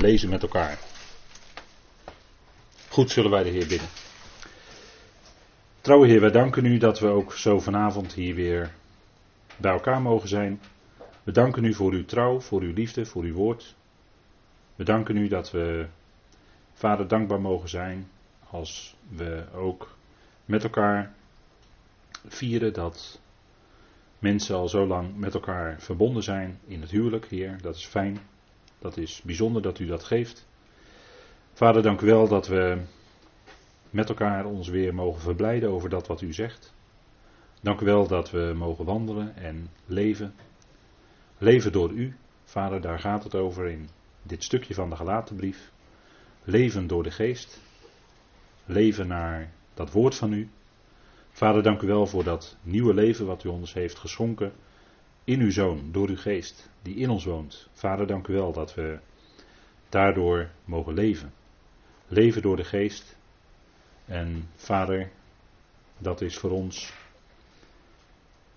lezen met elkaar. Goed zullen wij de Heer bidden. Trouwe Heer, wij danken u dat we ook zo vanavond hier weer bij elkaar mogen zijn. We danken u voor uw trouw, voor uw liefde, voor uw woord. We danken u dat we, Vader, dankbaar mogen zijn als we ook met elkaar vieren dat mensen al zo lang met elkaar verbonden zijn in het huwelijk, Heer. Dat is fijn. Dat is bijzonder dat u dat geeft. Vader, dank u wel dat we met elkaar ons weer mogen verblijden over dat wat u zegt. Dank u wel dat we mogen wandelen en leven. Leven door u. Vader, daar gaat het over in dit stukje van de gelaten brief. Leven door de geest. Leven naar dat woord van u. Vader, dank u wel voor dat nieuwe leven wat u ons heeft geschonken in uw zoon, door uw geest, die in ons woont. Vader, dank u wel dat we daardoor mogen leven. Leven door de geest. En vader, dat is voor ons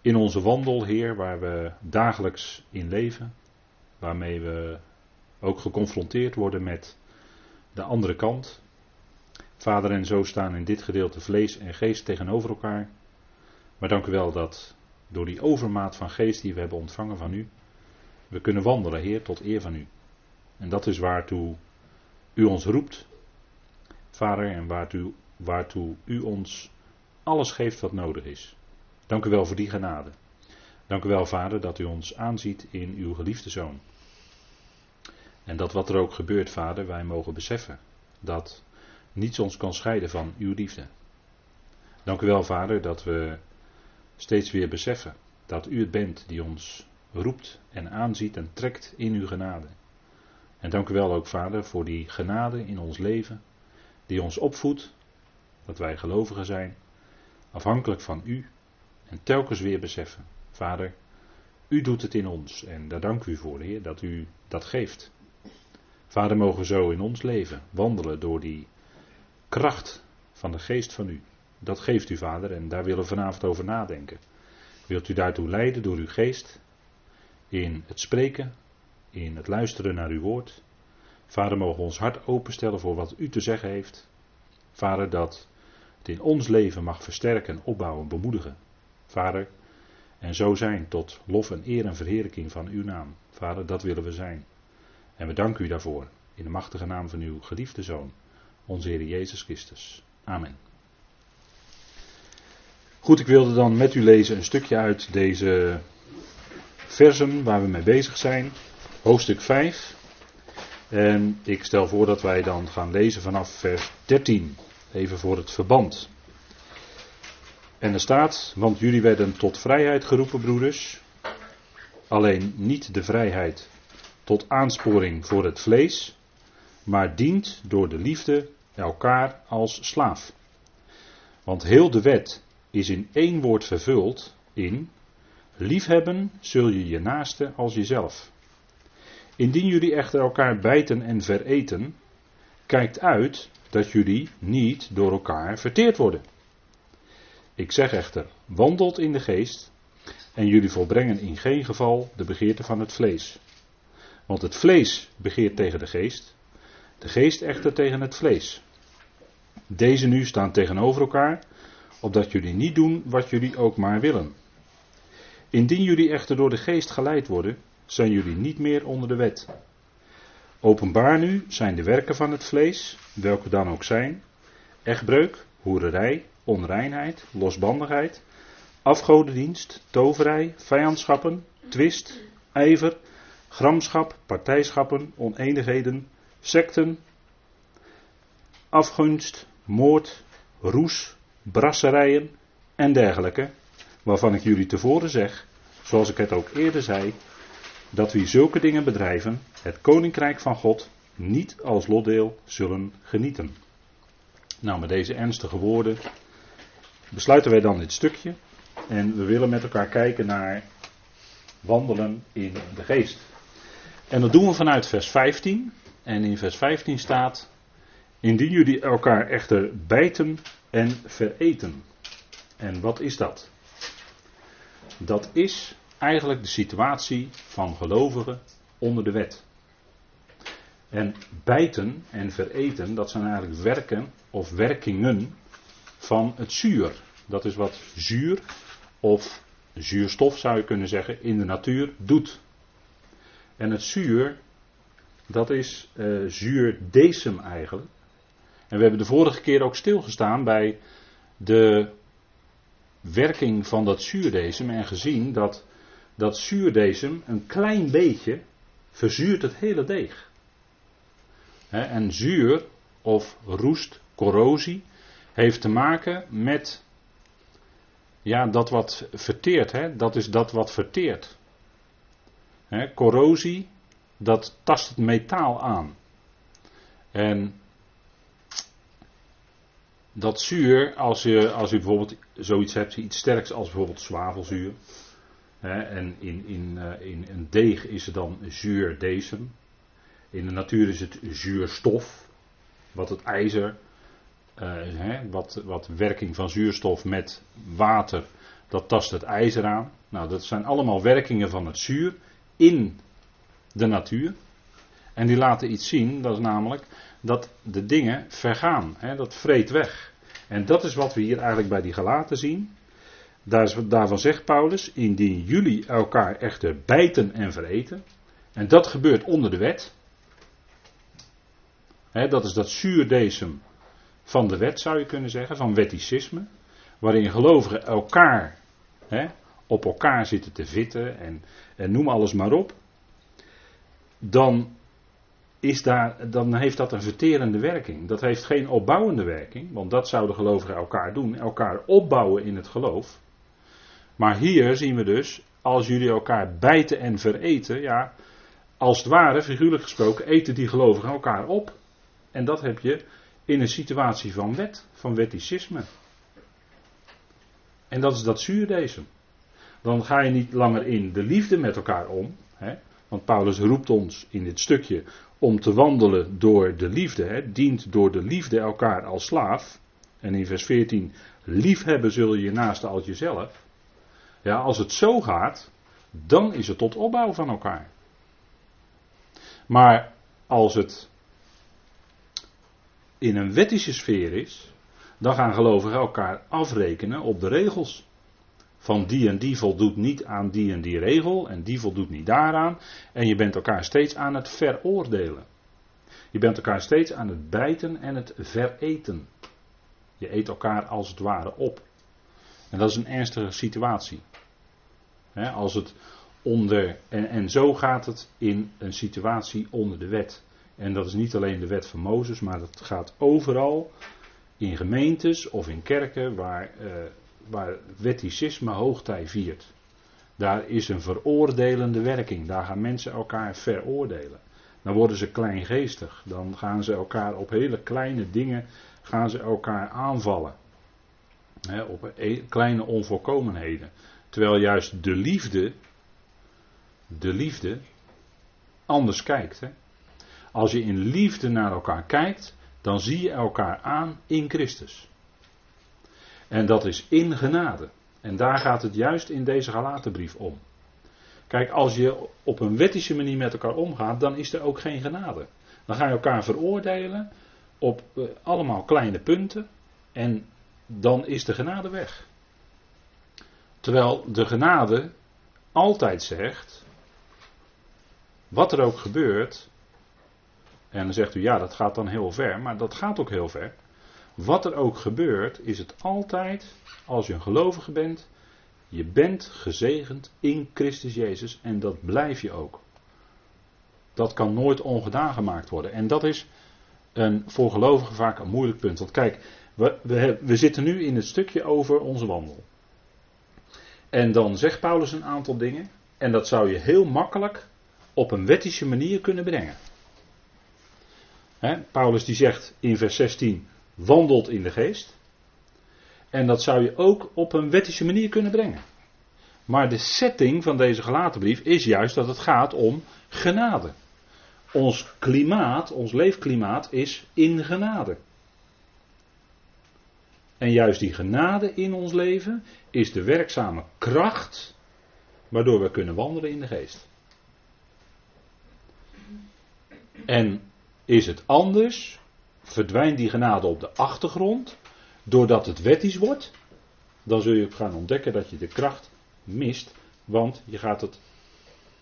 in onze wandel, Heer, waar we dagelijks in leven, waarmee we ook geconfronteerd worden met de andere kant. Vader en zo staan in dit gedeelte vlees en geest tegenover elkaar. Maar dank u wel dat door die overmaat van geest die we hebben ontvangen van u, we kunnen wandelen, Heer, tot eer van u. En dat is waartoe u ons roept, Vader, en waartoe, waartoe u ons alles geeft wat nodig is. Dank u wel voor die genade. Dank u wel, Vader, dat u ons aanziet in uw geliefde zoon. En dat wat er ook gebeurt, Vader, wij mogen beseffen dat niets ons kan scheiden van uw liefde. Dank u wel, Vader, dat we steeds weer beseffen dat u het bent die ons roept en aanziet en trekt in uw genade. En dank u wel ook, Vader, voor die genade in ons leven, die ons opvoedt, dat wij gelovigen zijn, afhankelijk van u, en telkens weer beseffen, Vader, u doet het in ons en daar dank u voor, Heer, dat u dat geeft. Vader, mogen we zo in ons leven wandelen door die kracht van de geest van u. Dat geeft u, Vader, en daar willen we vanavond over nadenken. Wilt u daartoe leiden door uw geest? In het spreken, in het luisteren naar uw woord. Vader, mogen we ons hart openstellen voor wat u te zeggen heeft. Vader, dat het in ons leven mag versterken, opbouwen, bemoedigen. Vader, en zo zijn tot lof en eer en verheerlijking van uw naam. Vader, dat willen we zijn. En we danken u daarvoor. In de machtige naam van uw geliefde Zoon, onze Heer Jezus Christus. Amen. Goed, ik wilde dan met u lezen een stukje uit deze versen waar we mee bezig zijn. Hoofdstuk 5. En ik stel voor dat wij dan gaan lezen vanaf vers 13. Even voor het verband. En er staat, want jullie werden tot vrijheid geroepen, broeders. Alleen niet de vrijheid tot aansporing voor het vlees, maar dient door de liefde elkaar als slaaf. Want heel de wet is in één woord vervuld in liefhebben zul je je naaste als jezelf. Indien jullie echter elkaar bijten en vereten, kijkt uit dat jullie niet door elkaar verteerd worden. Ik zeg echter, wandelt in de geest en jullie volbrengen in geen geval de begeerte van het vlees. Want het vlees begeert tegen de geest, de geest echter tegen het vlees. Deze nu staan tegenover elkaar, opdat jullie niet doen wat jullie ook maar willen. Indien jullie echter door de geest geleid worden, zijn jullie niet meer onder de wet. Openbaar nu zijn de werken van het vlees, welke dan ook zijn: echtbreuk, hoererij, onreinheid, losbandigheid, afgodendienst, toverij, vijandschappen, twist, ijver, gramschap, partijschappen, oneenigheden, secten, afgunst, moord, roes, brasserijen en dergelijke, waarvan ik jullie tevoren zeg, zoals ik het ook eerder zei, dat wie zulke dingen bedrijven, het koninkrijk van God niet als lotdeel zullen genieten. Nou, met deze ernstige woorden besluiten wij dan dit stukje en we willen met elkaar kijken naar wandelen in de geest. En dat doen we vanuit vers 15. En in vers 15 staat: Indien jullie elkaar echter bijten en vereten. En wat is dat? Dat is eigenlijk de situatie van gelovigen onder de wet. En bijten en vereten, dat zijn eigenlijk werken of werkingen van het zuur. Dat is wat zuur of zuurstof zou je kunnen zeggen in de natuur doet. En het zuur, dat is uh, eigenlijk. En we hebben de vorige keer ook stilgestaan bij de werking van dat zuurdecem en gezien dat dat zuurdecem een klein beetje verzuurt het hele deeg. en zuur of roest, corrosie, heeft te maken met ja, dat wat verteert. Dat is dat wat verteert. Hè? Corrosie, dat tast het metaal aan. En dat zuur, als je, als je bijvoorbeeld zoiets hebt, iets sterks als bijvoorbeeld zwavelzuur. En in, in, uh, in een deeg is het dan zuurdecem. In de natuur is het zuurstof, wat het ijzer, hè, wat, wat werking van zuurstof met water, dat tast het ijzer aan. Nou, dat zijn allemaal werkingen van het zuur in de natuur. En die laten iets zien, dat is namelijk dat de dingen vergaan. Dat vreet weg. En dat is wat we hier eigenlijk bij die gelaten zien. Daar, daarvan zegt Paulus, indien jullie elkaar echter bijten en vereten. En dat gebeurt onder de wet. Dat is dat zuurdecem van de wet zou je kunnen zeggen, van wetticisme. Waarin gelovigen elkaar op elkaar zitten te vitten en, en noem alles maar op. Dan is daar, dan heeft dat een verterende werking. Dat heeft geen opbouwende werking, want dat zouden gelovigen elkaar doen, elkaar opbouwen in het geloof. Maar hier zien we dus, als jullie elkaar bijten en vereten, ja, als het ware, figuurlijk gesproken, eten die gelovigen elkaar op. En dat heb je in een situatie van wet, van wetticisme. En dat is dat zuurdesem. Dan ga je niet langer in de liefde met elkaar om. Hè? Want Paulus roept ons in dit stukje om te wandelen door de liefde. Hè, dient door de liefde elkaar als slaaf. En in vers 14, liefhebben zul je je naaste als jezelf. Ja, als het zo gaat, dan is het tot opbouw van elkaar. Maar als het in een wettische sfeer is, dan gaan gelovigen elkaar afrekenen op de regels. Van die en die voldoet niet aan die en die regel en die voldoet niet daaraan. En je bent elkaar steeds aan het veroordelen. Je bent elkaar steeds aan het bijten en het vereten. Je eet elkaar als het ware op. En dat is een ernstige situatie. Als het onder, en, en zo gaat het in een situatie onder de wet. En dat is niet alleen de wet van Mozes, maar het gaat overal in gemeentes of in kerken waar uh, waar wetticisme hoogtij viert. Daar is een veroordelende werking. Daar gaan mensen elkaar veroordelen. Dan worden ze kleingeestig. Dan gaan ze elkaar op hele kleine dingen gaan ze elkaar aanvallen. op e- kleine onvolkomenheden. Terwijl juist de liefde, de liefde, anders kijkt. Als je in liefde naar elkaar kijkt, dan zie je elkaar aan in Christus. En dat is in genade. En daar gaat het juist in deze Galatenbrief om. Kijk, als je op een wettische manier met elkaar omgaat, dan is er ook geen genade. Dan ga je elkaar veroordelen op eh, allemaal kleine punten en dan is de genade weg. Terwijl de genade altijd zegt, wat er ook gebeurt, en dan zegt u ja, dat gaat dan heel ver, maar dat gaat ook heel ver. Wat er ook gebeurt, is het altijd, als je een gelovige bent, je bent gezegend in Christus Jezus en dat blijf je ook. Dat kan nooit ongedaan gemaakt worden. En dat is een, voor gelovigen vaak een moeilijk punt. Want kijk, we, we, we zitten nu in het stukje over onze wandel. En dan zegt Paulus een aantal dingen. En dat zou je heel makkelijk op een wettische manier kunnen brengen. Paulus die zegt in vers 16: wandelt in de geest. En dat zou je ook op een wettische manier kunnen brengen. Maar de setting van deze gelaten brief is juist dat het gaat om genade. Ons klimaat, ons leefklimaat is in genade. En juist die genade in ons leven is de werkzame kracht waardoor we kunnen wandelen in de geest. En is het anders, verdwijnt die genade op de achtergrond, doordat het wettisch wordt, dan zul je gaan ontdekken dat je de kracht mist, want je gaat het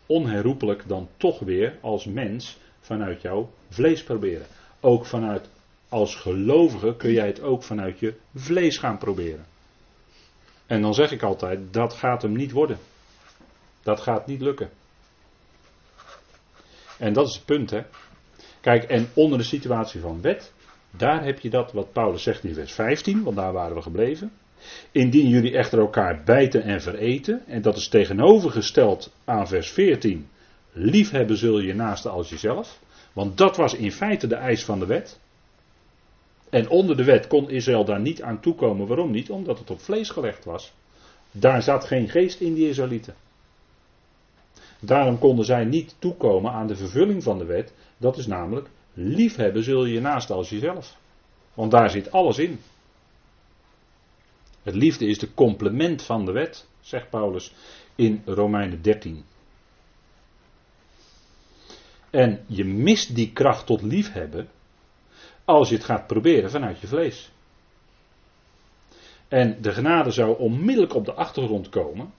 onherroepelijk dan toch weer als mens vanuit jouw vlees proberen. Ook vanuit, als gelovige kun jij het ook vanuit je vlees gaan proberen. En dan zeg ik altijd, dat gaat hem niet worden. Dat gaat niet lukken. En dat is het punt, hè. Kijk, en onder de situatie van wet, daar heb je dat wat Paulus zegt in vers 15, want daar waren we gebleven. Indien jullie echter elkaar bijten en vereten, en dat is tegenovergesteld aan vers 14, liefhebben zul je naaste als jezelf, want dat was in feite de eis van de wet. En onder de wet kon Israël daar niet aan toekomen. Waarom niet? Omdat het op vlees gelegd was. Daar zat geen geest in die Israëlieten. Daarom konden zij niet toekomen aan de vervulling van de wet. Dat is namelijk liefhebben zul je je naast als jezelf. Want daar zit alles in. Het liefde is de complement van de wet, zegt Paulus in Romeinen 13. En je mist die kracht tot liefhebben als je het gaat proberen vanuit je vlees. En de genade zou onmiddellijk op de achtergrond komen.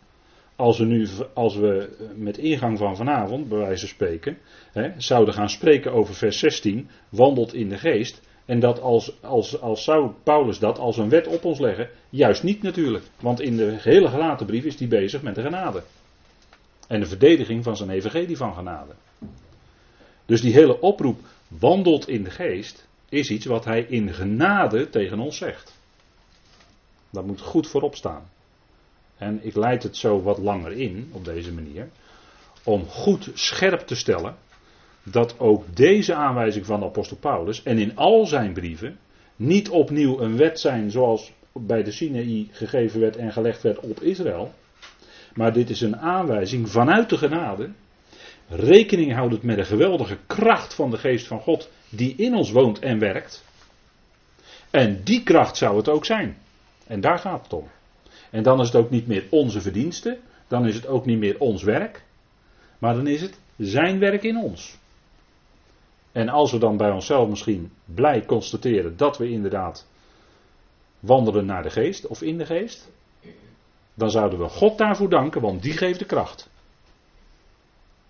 Als we nu, als we met ingang van vanavond, bij wijze van spreken, hè, zouden gaan spreken over vers 16, wandelt in de geest. En dat als, als, als zou Paulus dat als een wet op ons leggen, juist niet natuurlijk. Want in de hele gelaten brief is hij bezig met de genade. En de verdediging van zijn evangelie van genade. Dus die hele oproep wandelt in de geest, is iets wat hij in genade tegen ons zegt. Dat moet goed voorop staan. En ik leid het zo wat langer in, op deze manier, om goed scherp te stellen dat ook deze aanwijzing van de apostel Paulus en in al zijn brieven niet opnieuw een wet zijn zoals bij de Sinaï gegeven werd en gelegd werd op Israël. Maar dit is een aanwijzing vanuit de genade. Rekening houdend met de geweldige kracht van de geest van God die in ons woont en werkt. En die kracht zou het ook zijn. En daar gaat het om. En dan is het ook niet meer onze verdienste, dan is het ook niet meer ons werk, maar dan is het zijn werk in ons. En als we dan bij onszelf misschien blij constateren dat we inderdaad wandelen naar de geest of in de geest, dan zouden we God daarvoor danken, want die geeft de kracht.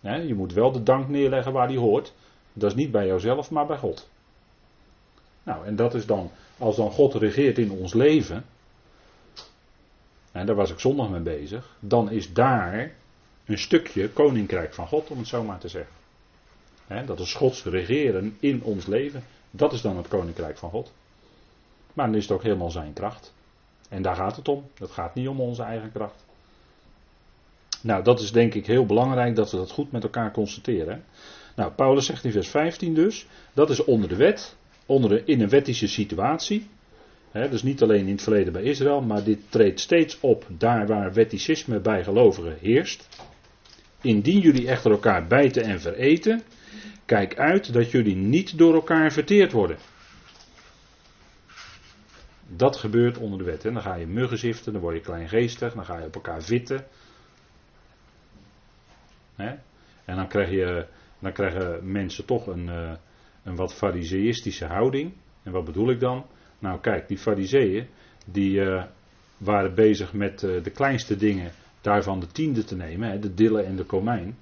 je moet wel de dank neerleggen waar die hoort. Dat is niet bij jouzelf, maar bij God. Nou, en dat is dan, als dan God regeert in ons leven, en daar was ik zondag mee bezig, dan is daar een stukje koninkrijk van God, om het zo maar te zeggen. dat is Gods regeren in ons leven, dat is dan het koninkrijk van God. Maar dan is het ook helemaal zijn kracht. En daar gaat het om. Het gaat niet om onze eigen kracht. Nou, dat is denk ik heel belangrijk dat we dat goed met elkaar constateren. Nou, Paulus zegt in vers 15 dus, dat is onder de wet, onder de, in een wettische situatie. Dus niet alleen in het verleden bij Israël, maar dit treedt steeds op daar waar wetticisme bij gelovigen heerst. Indien jullie echter elkaar bijten en vereten, kijk uit dat jullie niet door elkaar verteerd worden. Dat gebeurt onder de wet. En dan ga je muggen ziften, dan word je kleingeestig, dan ga je op elkaar vitten. En dan, krijg je, dan krijgen mensen toch een, eh, een wat fariseïstische houding. En wat bedoel ik dan? Nou kijk, die fariseeën die uh, waren bezig met uh, de kleinste dingen daarvan de tiende te nemen, hè, de dille en de komijn.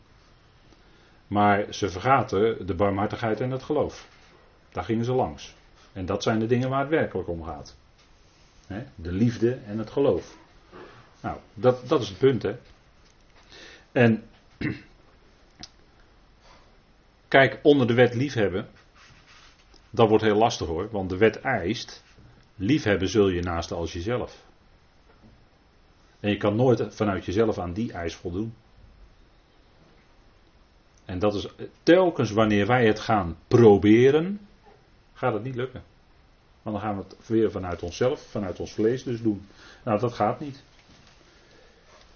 Maar ze vergaten de barmhartigheid en het geloof. Daar gingen ze langs. En dat zijn de dingen waar het werkelijk om gaat. Hè, de liefde en het geloof. Nou, dat, dat is het punt, hè. En kijk, onder de wet liefhebben, dat wordt heel lastig hoor, want de wet eist Liefhebben zul je naast als jezelf. En je kan nooit vanuit jezelf aan die eis voldoen. En dat is telkens wanneer wij het gaan proberen, gaat het niet lukken. Want dan gaan we het weer vanuit onszelf, vanuit ons vlees dus doen. Nou, dat gaat niet.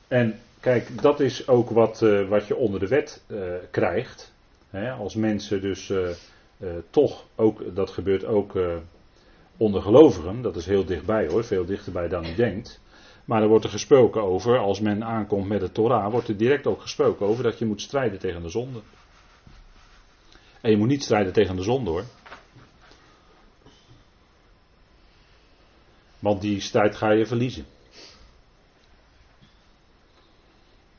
En kijk, dat is ook wat, uh, wat je onder de wet uh, krijgt. Als mensen dus uh, toch ook, dat gebeurt ook onder gelovigen, dat is heel dichtbij hoor, veel dichterbij dan u denkt. Maar er wordt er gesproken over, als men aankomt met de Torah, wordt er direct ook gesproken over dat je moet strijden tegen de zonde. En je moet niet strijden tegen de zonde hoor. Want die strijd ga je verliezen.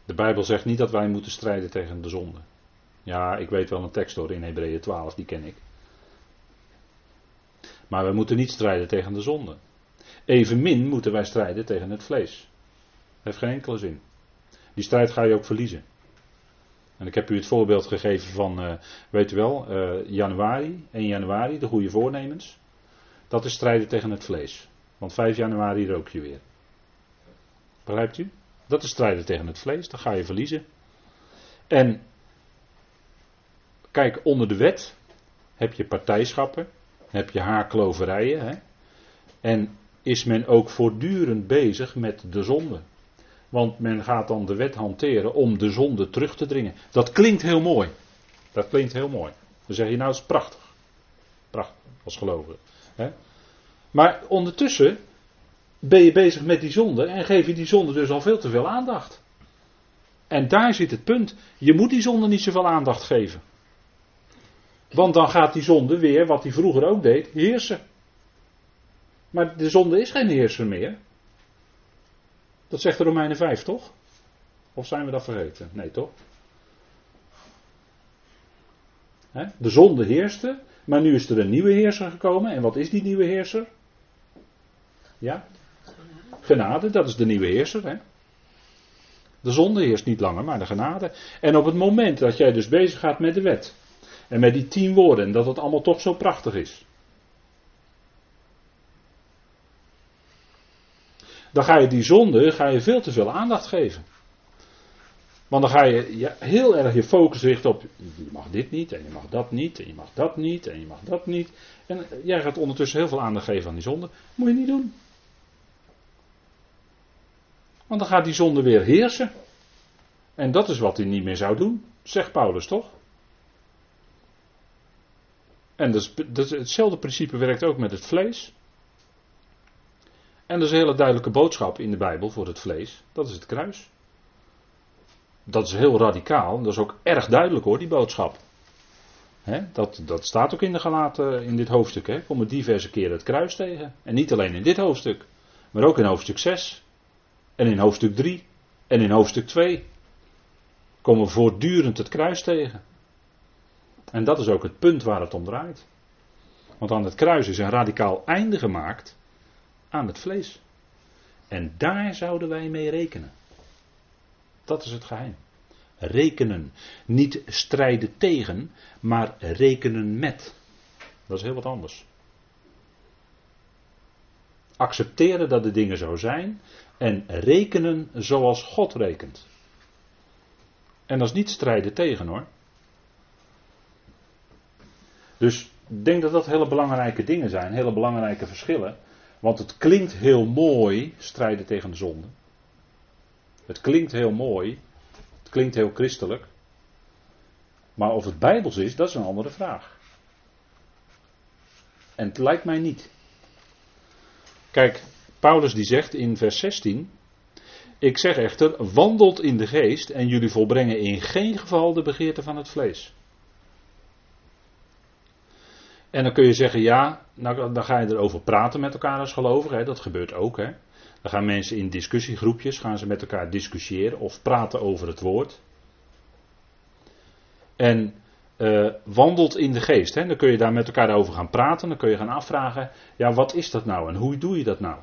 De Bijbel zegt niet dat wij moeten strijden tegen de zonde. Ja, ik weet wel een tekst hoor in Hebreeën 12, die ken ik. Maar we moeten niet strijden tegen de zonde. Evenmin moeten wij strijden tegen het vlees. Dat heeft geen enkele zin. Die strijd ga je ook verliezen. En ik heb u het voorbeeld gegeven van, uh, weet u wel, uh, januari, 1 januari, de goede voornemens. Dat is strijden tegen het vlees. Want 5 januari rook je weer. Begrijpt u? Dat is strijden tegen het vlees, dan ga je verliezen. En kijk, onder de wet heb je partijschappen, heb je haarkloverijen. Hè? En is men ook voortdurend bezig met de zonde. Want men gaat dan de wet hanteren om de zonde terug te dringen. Dat klinkt heel mooi. Dat klinkt heel mooi. Dan zeg je nou, dat is prachtig. Prachtig, als gelovige. Hè? Maar ondertussen ben je bezig met die zonde en geef je die zonde dus al veel te veel aandacht. En daar zit het punt. Je moet die zonde niet zoveel aandacht geven. Want dan gaat die zonde weer, wat hij vroeger ook deed, heersen. Maar de zonde is geen heerser meer. Dat zegt de Romeinen 5, toch? Of zijn we dat vergeten? Nee, toch? De zonde heerste, maar nu is er een nieuwe heerser gekomen. En wat is die nieuwe heerser? Ja? Genade, dat is de nieuwe heerser. De zonde heerst niet langer, maar de genade. En op het moment dat jij dus bezig gaat met de wet. En met die tien woorden, en dat het allemaal toch zo prachtig is. Dan ga je die zonde ga je veel te veel aandacht geven. Want dan ga je heel erg je focus richten op, je mag dit niet, en je mag dat niet, en je mag dat niet, en je mag dat niet. En jij gaat ondertussen heel veel aandacht geven aan die zonde. Moet je niet doen. Want dan gaat die zonde weer heersen. En dat is wat hij niet meer zou doen, zegt Paulus toch? En dat is hetzelfde principe werkt ook met het vlees. En dat is een hele duidelijke boodschap in de Bijbel voor het vlees. Dat is het kruis. Dat is heel radicaal. Dat is ook erg duidelijk hoor, die boodschap. dat, dat staat ook in de gelaten in dit hoofdstuk. He. Komen diverse keren het kruis tegen. En niet alleen in dit hoofdstuk. Maar ook in hoofdstuk 6. En in hoofdstuk 3. En in hoofdstuk 2. Komen we voortdurend het kruis tegen. En dat is ook het punt waar het om draait. Want aan het kruis is een radicaal einde gemaakt aan het vlees. En daar zouden wij mee rekenen. Dat is het geheim. Rekenen. Niet strijden tegen, maar rekenen met. Dat is heel wat anders. Accepteren dat de dingen zo zijn en rekenen zoals God rekent. En dat is niet strijden tegen hoor. Dus ik denk dat dat hele belangrijke dingen zijn, hele belangrijke verschillen. Want het klinkt heel mooi, strijden tegen de zonde. Het klinkt heel mooi, het klinkt heel christelijk. Maar of het bijbels is, dat is een andere vraag. En het lijkt mij niet. Kijk, Paulus die zegt in vers 16: Ik zeg echter, wandelt in de geest en jullie volbrengen in geen geval de begeerte van het vlees. En dan kun je zeggen, ja, nou, dan ga je erover praten met elkaar als gelovigen. Dat gebeurt ook. Hè. Dan gaan mensen in discussiegroepjes, gaan ze met elkaar discussiëren of praten over het woord. En uh, wandelt in de geest. Hè. Dan kun je daar met elkaar over gaan praten. Dan kun je gaan afvragen, ja, wat is dat nou en hoe doe je dat nou?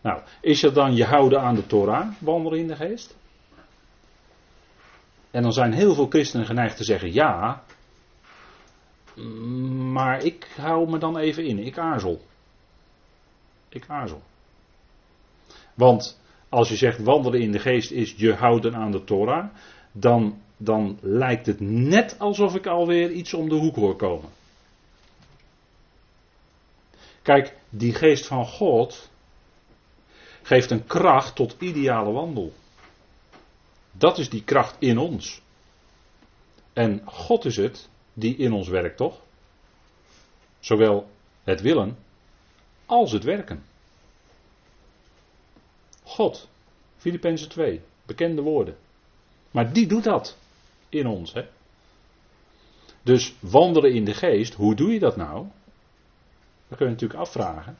Nou, is dat dan je houden aan de Torah, wandelen in de geest? En dan zijn heel veel christenen geneigd te zeggen ja, maar ik hou me dan even in. Ik aarzel. Ik aarzel. Want als je zegt wandelen in de geest is je houden aan de Torah, dan, dan lijkt het net alsof ik alweer iets om de hoek hoor komen. Kijk, die geest van God geeft een kracht tot ideale wandel. Dat is die kracht in ons. En God is het die in ons werkt, toch? Zowel het willen als het werken. God, Filippenzen 2, bekende woorden. Maar die doet dat in ons. Hè? Dus wandelen in de geest, hoe doe je dat nou? Dat kun je natuurlijk afvragen.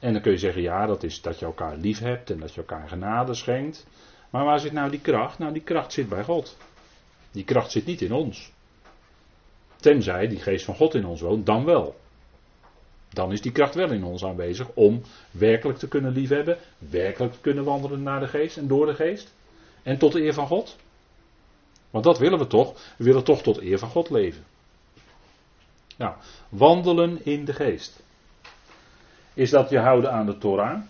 En dan kun je zeggen, ja, dat is dat je elkaar lief hebt en dat je elkaar genade schenkt. Maar waar zit nou die kracht? Nou, die kracht zit bij God. Die kracht zit niet in ons. Tenzij die geest van God in ons woont, dan wel. Dan is die kracht wel in ons aanwezig om werkelijk te kunnen liefhebben, werkelijk te kunnen wandelen naar de geest en door de geest. En tot de eer van God. Want dat willen we toch. We willen toch tot eer van God leven. Nou, wandelen in de geest. Is dat je houden aan de Torah?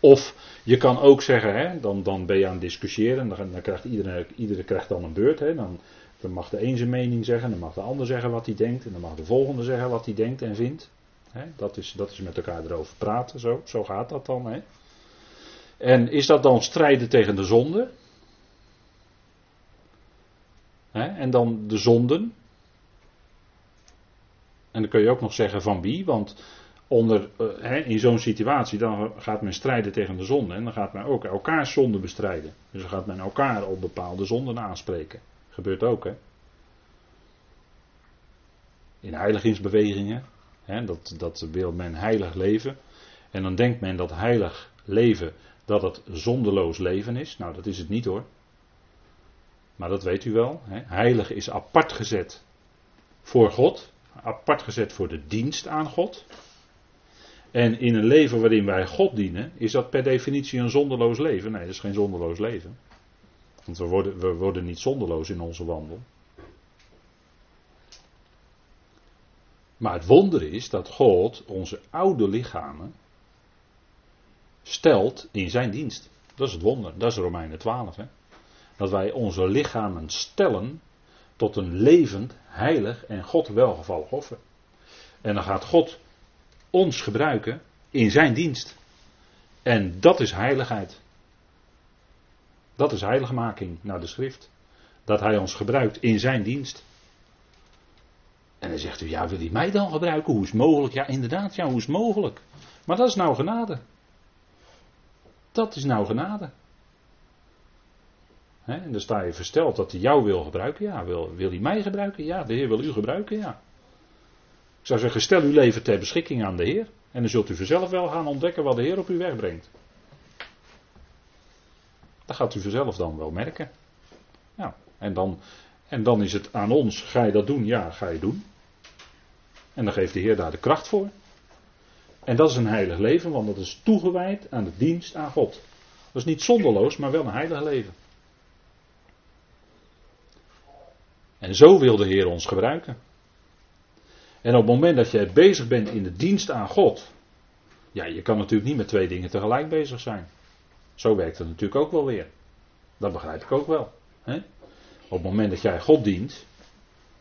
Of je kan ook zeggen, hè, dan, dan ben je aan het discussiëren, dan, dan krijgt iedereen, iedereen krijgt dan een beurt. Hè, dan, dan mag de een zijn mening zeggen, dan mag de ander zeggen wat hij denkt, en dan mag de volgende zeggen wat hij denkt en vindt. Hè, dat, is, dat is met elkaar erover praten, zo, zo gaat dat dan. Hè. En is dat dan strijden tegen de zonde? Hè, en dan de zonden. En dan kun je ook nog zeggen van wie, want onder, uh, in zo'n situatie dan gaat men strijden tegen de zonde. En dan gaat men ook elkaars zonde bestrijden. Dus dan gaat men elkaar op bepaalde zonden aanspreken. Gebeurt ook, hè. In heiligingsbewegingen, dat, dat wil men heilig leven. En dan denkt men dat heilig leven, dat het zondeloos leven is. Nou, dat is het niet hoor. Maar dat weet u wel. Heilig is apart gezet voor God. Apart gezet voor de dienst aan God. En in een leven waarin wij God dienen, is dat per definitie een zonderloos leven? Nee, dat is geen zonderloos leven. Want we worden, we worden niet zonderloos in onze wandel. Maar het wonder is dat God onze oude lichamen stelt in zijn dienst. Dat is het wonder. Dat is Romeinen 12. Hè? Dat wij onze lichamen stellen tot een levend, heilig en God welgevallig offer. En dan gaat God ons gebruiken in zijn dienst. En dat is heiligheid. Dat is heiligmaking naar de schrift. Dat hij ons gebruikt in zijn dienst. En dan zegt u, ja, wil hij mij dan gebruiken? Hoe is mogelijk? Ja, inderdaad, ja, hoe is mogelijk? Maar dat is nou genade. Dat is nou genade. en dan sta je versteld dat hij jou wil gebruiken. Ja, wil, wil hij mij gebruiken? Ja, de Heer wil u gebruiken. Ja. Zou zeggen, stel uw leven ter beschikking aan de Heer. En dan zult u vanzelf wel gaan ontdekken wat de Heer op u wegbrengt. Dat gaat u vanzelf dan wel merken. En dan, en dan is het aan ons, ga je dat doen? Ja, ga je doen. En dan geeft de Heer daar de kracht voor. En dat is een heilig leven, want dat is toegewijd aan de dienst aan God. Dat is niet zonderloos, maar wel een heilig leven. En zo wil de Heer ons gebruiken. En op het moment dat je bezig bent in de dienst aan God, ja, je kan natuurlijk niet met twee dingen tegelijk bezig zijn. Zo werkt het natuurlijk ook wel weer. Dat begrijp ik ook wel. Hè? Op het moment dat jij God dient,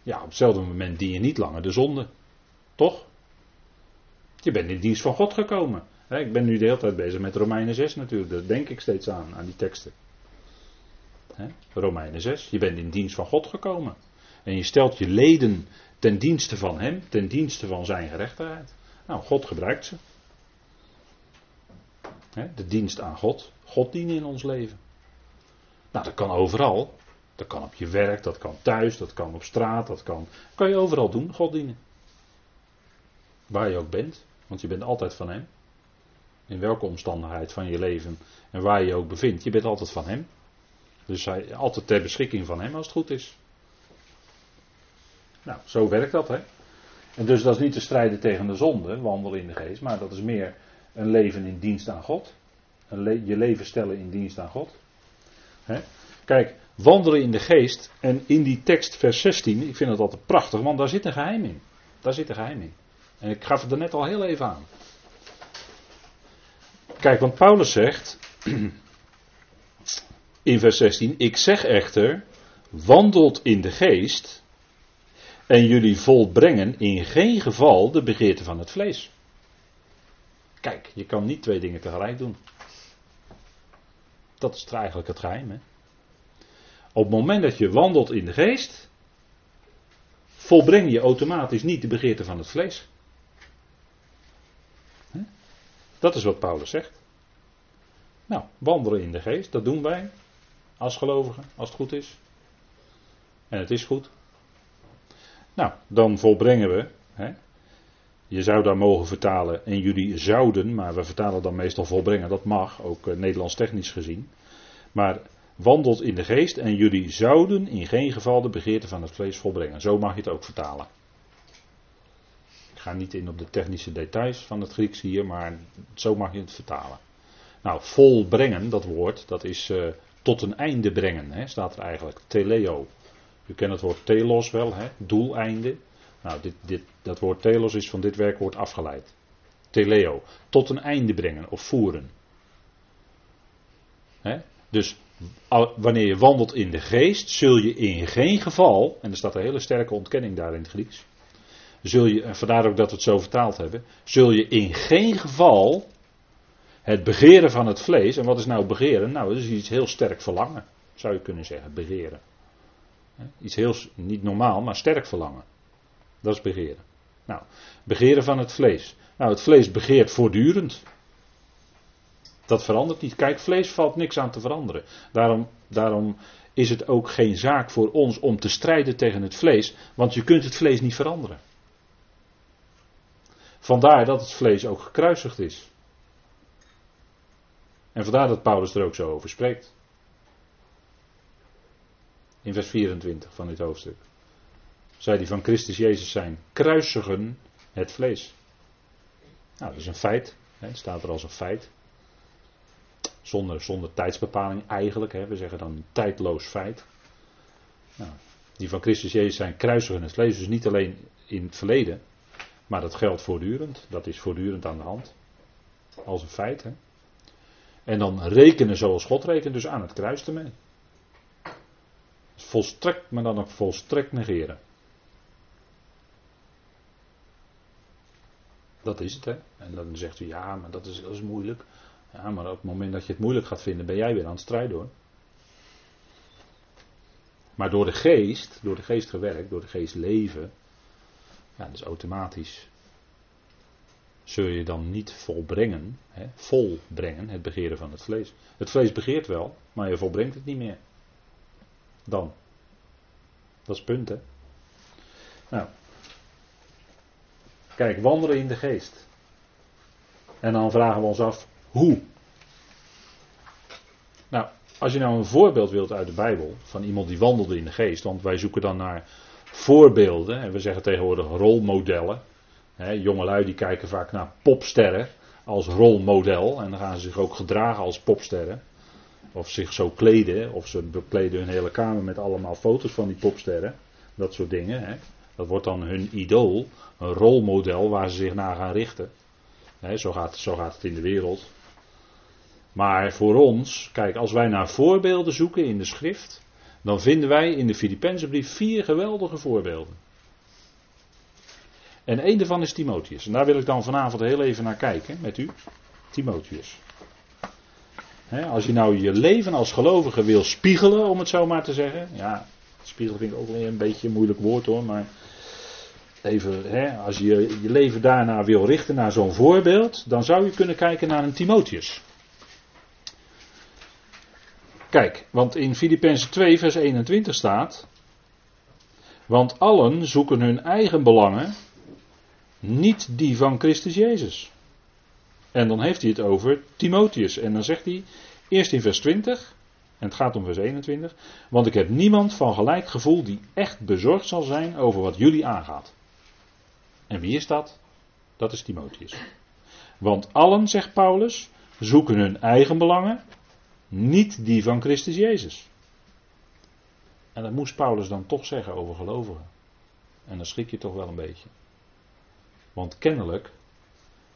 ja, op hetzelfde moment dien je niet langer de zonde. Toch? Je bent in dienst van God gekomen. Ik ben nu de hele tijd bezig met Romeinen 6 natuurlijk. Daar denk ik steeds aan, aan die teksten. Romeinen 6. Je bent in dienst van God gekomen. En je stelt je leden ten dienste van Hem, ten dienste van Zijn gerechtigheid. Nou, God gebruikt ze. De dienst aan God. God dienen in ons leven. Nou, dat kan overal. Dat kan op je werk, dat kan thuis, dat kan op straat, dat kan, kan je overal doen, God dienen. Waar je ook bent, want je bent altijd van Hem. In welke omstandigheid van je leven en waar je je ook bevindt, je bent altijd van Hem. Dus hij, altijd ter beschikking van Hem als het goed is. Nou, zo werkt dat, hè. En dus dat is niet te strijden tegen de zonde, wandelen in de geest, maar dat is meer een leven in dienst aan God. Een je leven stellen in dienst aan God. Hè? Kijk, wandelen in de geest en in die tekst, vers 16, ik vind het altijd prachtig, want daar zit een geheim in. Daar zit een geheim in. En ik gaf het er net al heel even aan. Kijk, want Paulus zegt in vers 16: Ik zeg echter, wandelt in de geest en jullie volbrengen in geen geval de begeerte van het vlees. Kijk, je kan niet twee dingen tegelijk doen. Dat is eigenlijk het geheim. Op het moment dat je wandelt in de geest, volbreng je automatisch niet de begeerte van het vlees. Dat is wat Paulus zegt. Nou, wandelen in de geest, dat doen wij als gelovigen, als het goed is. En het is goed. Nou, dan volbrengen we. Hè? Je zou daar mogen vertalen en jullie zouden, maar we vertalen dan meestal volbrengen. Dat mag, ook uh, Nederlands technisch gezien. Maar wandelt in de geest en jullie zouden in geen geval de begeerte van het vlees volbrengen. Zo mag je het ook vertalen. Ik ga niet in op de technische details van het Grieks hier, maar zo mag je het vertalen. Nou, volbrengen, dat woord, dat is uh, tot een einde brengen, hè, staat er eigenlijk. Teleo. U kent het woord telos wel, hè, doeleinde. Nou, dit, dit, dat woord telos is van dit werkwoord afgeleid. Teleo. Tot een einde brengen of voeren. Hè? Dus wanneer je wandelt in de geest, zul je in geen geval, en er staat een hele sterke ontkenning daar in het Grieks, zul je, en vandaar ook dat we het zo vertaald hebben, zul je in geen geval het begeren van het vlees, en wat is nou begeren? Nou, dat is iets heel sterk verlangen, zou je kunnen zeggen, begeren. Iets heel, niet normaal, maar sterk verlangen. Dat is begeren. Nou, begeren van het vlees. Nou, het vlees begeert voortdurend. Dat verandert niet. Kijk, vlees valt niks aan te veranderen. Daarom, daarom is het ook geen zaak voor ons om te strijden tegen het vlees, want je kunt het vlees niet veranderen. Vandaar dat het vlees ook gekruisigd is. En vandaar dat Paulus er ook zo over spreekt. In vers 24 van dit hoofdstuk. Zij die van Christus Jezus zijn, kruisigen het vlees. Nou, dat is een feit. Het staat er als een feit. Zonder, zonder tijdsbepaling eigenlijk. Hè. We zeggen dan een tijdloos feit. Nou, die van Christus Jezus zijn kruisigen het vlees. Dus niet alleen in het verleden. Maar dat geldt voortdurend. Dat is voortdurend aan de hand. Als een feit. Hè. En dan rekenen zoals God rekent. Dus aan het kruis ermee. Volstrekt, maar dan ook volstrekt negeren. Dat is het, hè. En dan zegt u, ja, maar dat is, moeilijk. Ja, maar op het moment dat je het moeilijk gaat vinden, ben jij weer aan het strijden hoor. Maar door de geest, door de geest gewerkt, door de geest leven, ja, dus automatisch zul je dan niet volbrengen, hè, volbrengen, het begeren van het vlees. Het vlees begeert wel, maar je volbrengt het niet meer. Dan. Dat is punt, hè. Nou. Kijk, wandelen in de geest. En dan vragen we ons af, hoe? Nou, als je nou een voorbeeld wilt uit de Bijbel van iemand die wandelde in de geest, want wij zoeken dan naar voorbeelden, en we zeggen tegenwoordig rolmodellen. He, jongelui die kijken vaak naar popsterren als rolmodel en dan gaan ze zich ook gedragen als popsterren. Of zich zo kleden, of ze bekleden hun hele kamer met allemaal foto's van die popsterren. Dat soort dingen. Dat wordt dan hun idool, een rolmodel waar ze zich naar gaan richten. zo, gaat, zo gaat het in de wereld. Maar voor ons, kijk, als wij naar voorbeelden zoeken in de schrift, dan vinden wij in de Filippenzenbrief vier geweldige voorbeelden. En één daarvan is Timotheus. En daar wil ik dan vanavond heel even naar kijken met u. Timotheus. Als je nou je leven als gelovige wil spiegelen, om het zo maar te zeggen. Ja, spiegelen vind ik ook weer een beetje een moeilijk woord hoor. Maar even, als je je leven daarna wil richten naar zo'n voorbeeld, dan zou je kunnen kijken naar een Timotheus. Kijk, want in Filippenzen 2, vers 21 staat. Want allen zoeken hun eigen belangen, niet die van Christus Jezus. En dan heeft hij het over Timotheus. En dan zegt hij, eerst in vers 20, en het gaat om vers 21. Want ik heb niemand van gelijk gevoel die echt bezorgd zal zijn over wat jullie aangaat. En wie is dat? Dat is Timotheus. Want allen, zegt Paulus, zoeken hun eigen belangen, niet die van Christus Jezus. En dat moest Paulus dan toch zeggen over gelovigen. En dan schrik je toch wel een beetje. Want kennelijk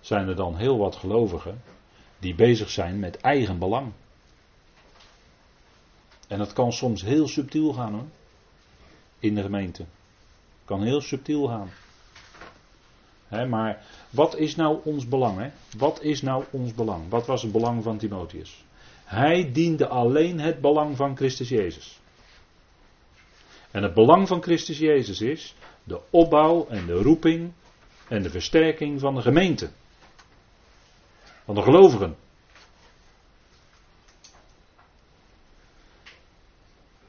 zijn er dan heel wat gelovigen die bezig zijn met eigen belang. En dat kan soms heel subtiel gaan hoor. In de gemeente. Kan heel subtiel gaan. maar wat is nou ons belang? Wat is nou ons belang? Wat was het belang van Timotheus? Hij diende alleen het belang van Christus Jezus. En het belang van Christus Jezus is de opbouw en de roeping en de versterking van de gemeente. Van de gelovigen.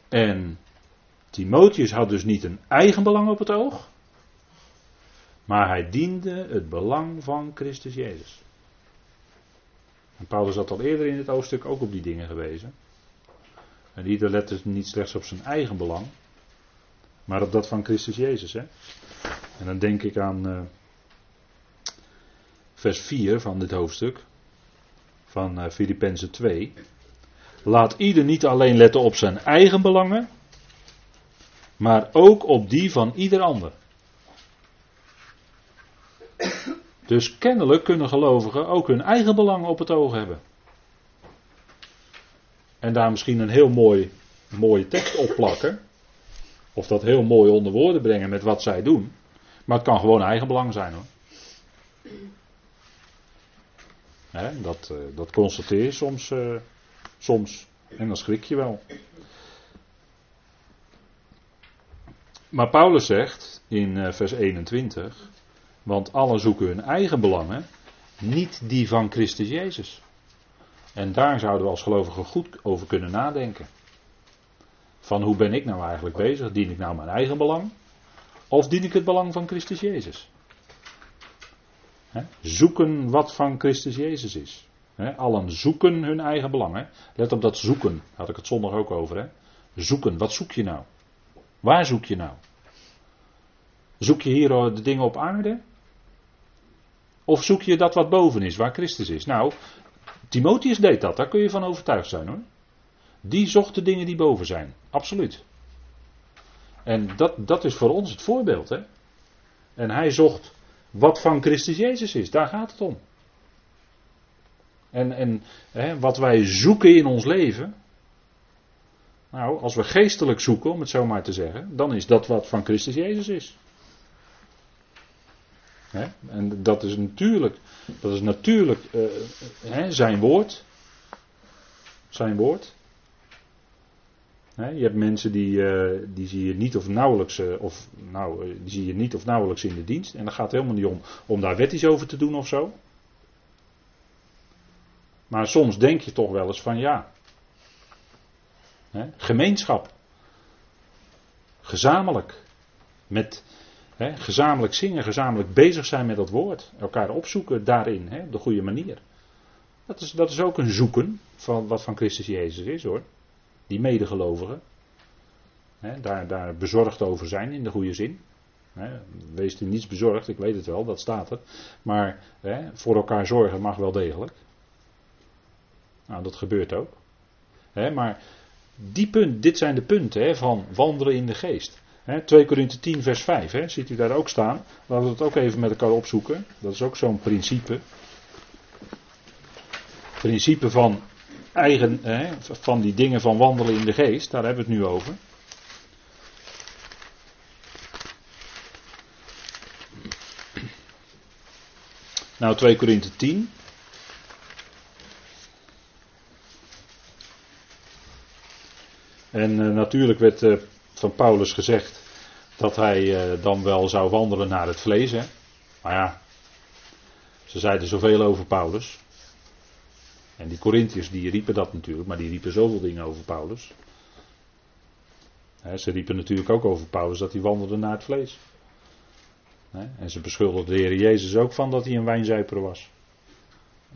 En Timotheus had dus niet een eigen belang op het oog, maar hij diende het belang van Christus Jezus. En Paulus had al eerder in het hoofdstuk ook op die dingen gewezen. En ieder lette niet slechts op zijn eigen belang, maar op dat van Christus Jezus. Hè? En dan denk ik aan uh, vers 4 van dit hoofdstuk, van uh, Filippenzen 2. Laat ieder niet alleen letten op zijn eigen belangen, maar ook op die van ieder ander. Dus kennelijk kunnen gelovigen ook hun eigen belang op het oog hebben. En daar misschien een heel mooi, mooie tekst op plakken. Of dat heel mooi onder woorden brengen met wat zij doen. Maar het kan gewoon eigen belang zijn hoor. Dat, uh, dat constateer je soms, uh, soms. En dan schrik je wel. Maar Paulus zegt in uh, vers 21. Want allen zoeken hun eigen belangen, niet die van Christus Jezus. En daar zouden we als gelovigen goed over kunnen nadenken. Van hoe ben ik nou eigenlijk bezig? Dien ik nou mijn eigen belang? Of dien ik het belang van Christus Jezus? Zoeken wat van Christus Jezus is. allen zoeken hun eigen belang. Let op dat zoeken, had ik het zondag ook over. Zoeken, wat zoek je nou? Waar zoek je nou? Zoek je hier de dingen op aarde? Of zoek je dat wat boven is, waar Christus is? Nou, Timotheus deed dat, daar kun je van overtuigd zijn hoor. Die zocht de dingen die boven zijn, absoluut. En dat, dat is voor ons het voorbeeld. Hè? En hij zocht wat van Christus Jezus is, daar gaat het om. En, en hè, wat wij zoeken in ons leven. Nou, als we geestelijk zoeken, om het zo maar te zeggen, dan is dat wat van Christus Jezus is. En dat is natuurlijk, dat is natuurlijk uh, zijn woord. Zijn woord. Je hebt mensen die, uh, die zie je niet of nauwelijks, uh, of, nou, die zie je niet of nauwelijks in de dienst. En dat gaat helemaal niet om, om daar wetties over te doen of zo. Maar soms denk je toch wel eens van ja. gemeenschap. Gezamenlijk. Met, gezamenlijk zingen, gezamenlijk bezig zijn met dat woord. Elkaar opzoeken daarin, op de goede manier. Dat is, dat is ook een zoeken van wat van Christus Jezus is hoor. Die medegelovigen. daar, daar bezorgd over zijn in de goede zin. wees u niets bezorgd, ik weet het wel, dat staat er. Maar voor elkaar zorgen mag wel degelijk. Nou, dat gebeurt ook. maar die punt, dit zijn de punten van wandelen in de geest. 2 Korinthe 10 vers 5, he, ziet u daar ook staan. Laten we het ook even met elkaar opzoeken. Dat is ook zo'n principe. Principe van, eigen, van die dingen van wandelen in de geest, daar hebben we het nu over. Nou, 2 Korinthe 10. En uh, natuurlijk werd uh, van Paulus gezegd dat hij eh, dan wel zou wandelen naar het vlees. Hè? Maar ja, ze zeiden zoveel over Paulus. En die Corinthiërs die riepen dat natuurlijk, maar die riepen zoveel dingen over Paulus. ze riepen natuurlijk ook over Paulus dat hij wandelde naar het vlees. en ze beschuldigden de Heer Jezus ook van dat hij een wijnzuiper was.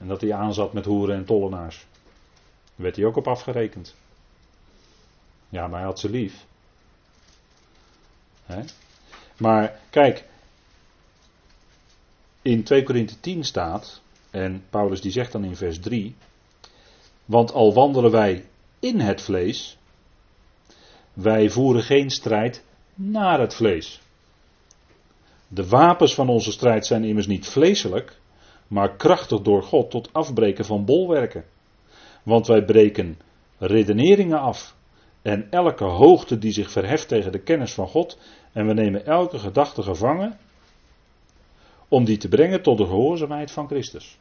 En dat hij aanzat met hoeren en tollenaars. Daar werd hij ook op afgerekend. Ja, maar hij had ze lief. Maar kijk, in 2 Korinthe 10 staat, en Paulus die zegt dan in vers 3, want al wandelen wij in het vlees, wij voeren geen strijd naar het vlees. De wapens van onze strijd zijn immers niet vleeselijk, maar krachtig door God tot afbreken van bolwerken. Want wij breken redeneringen af en elke hoogte die zich verheft tegen de kennis van God en we nemen elke gedachte gevangen om die te brengen tot de gehoorzaamheid van Christus.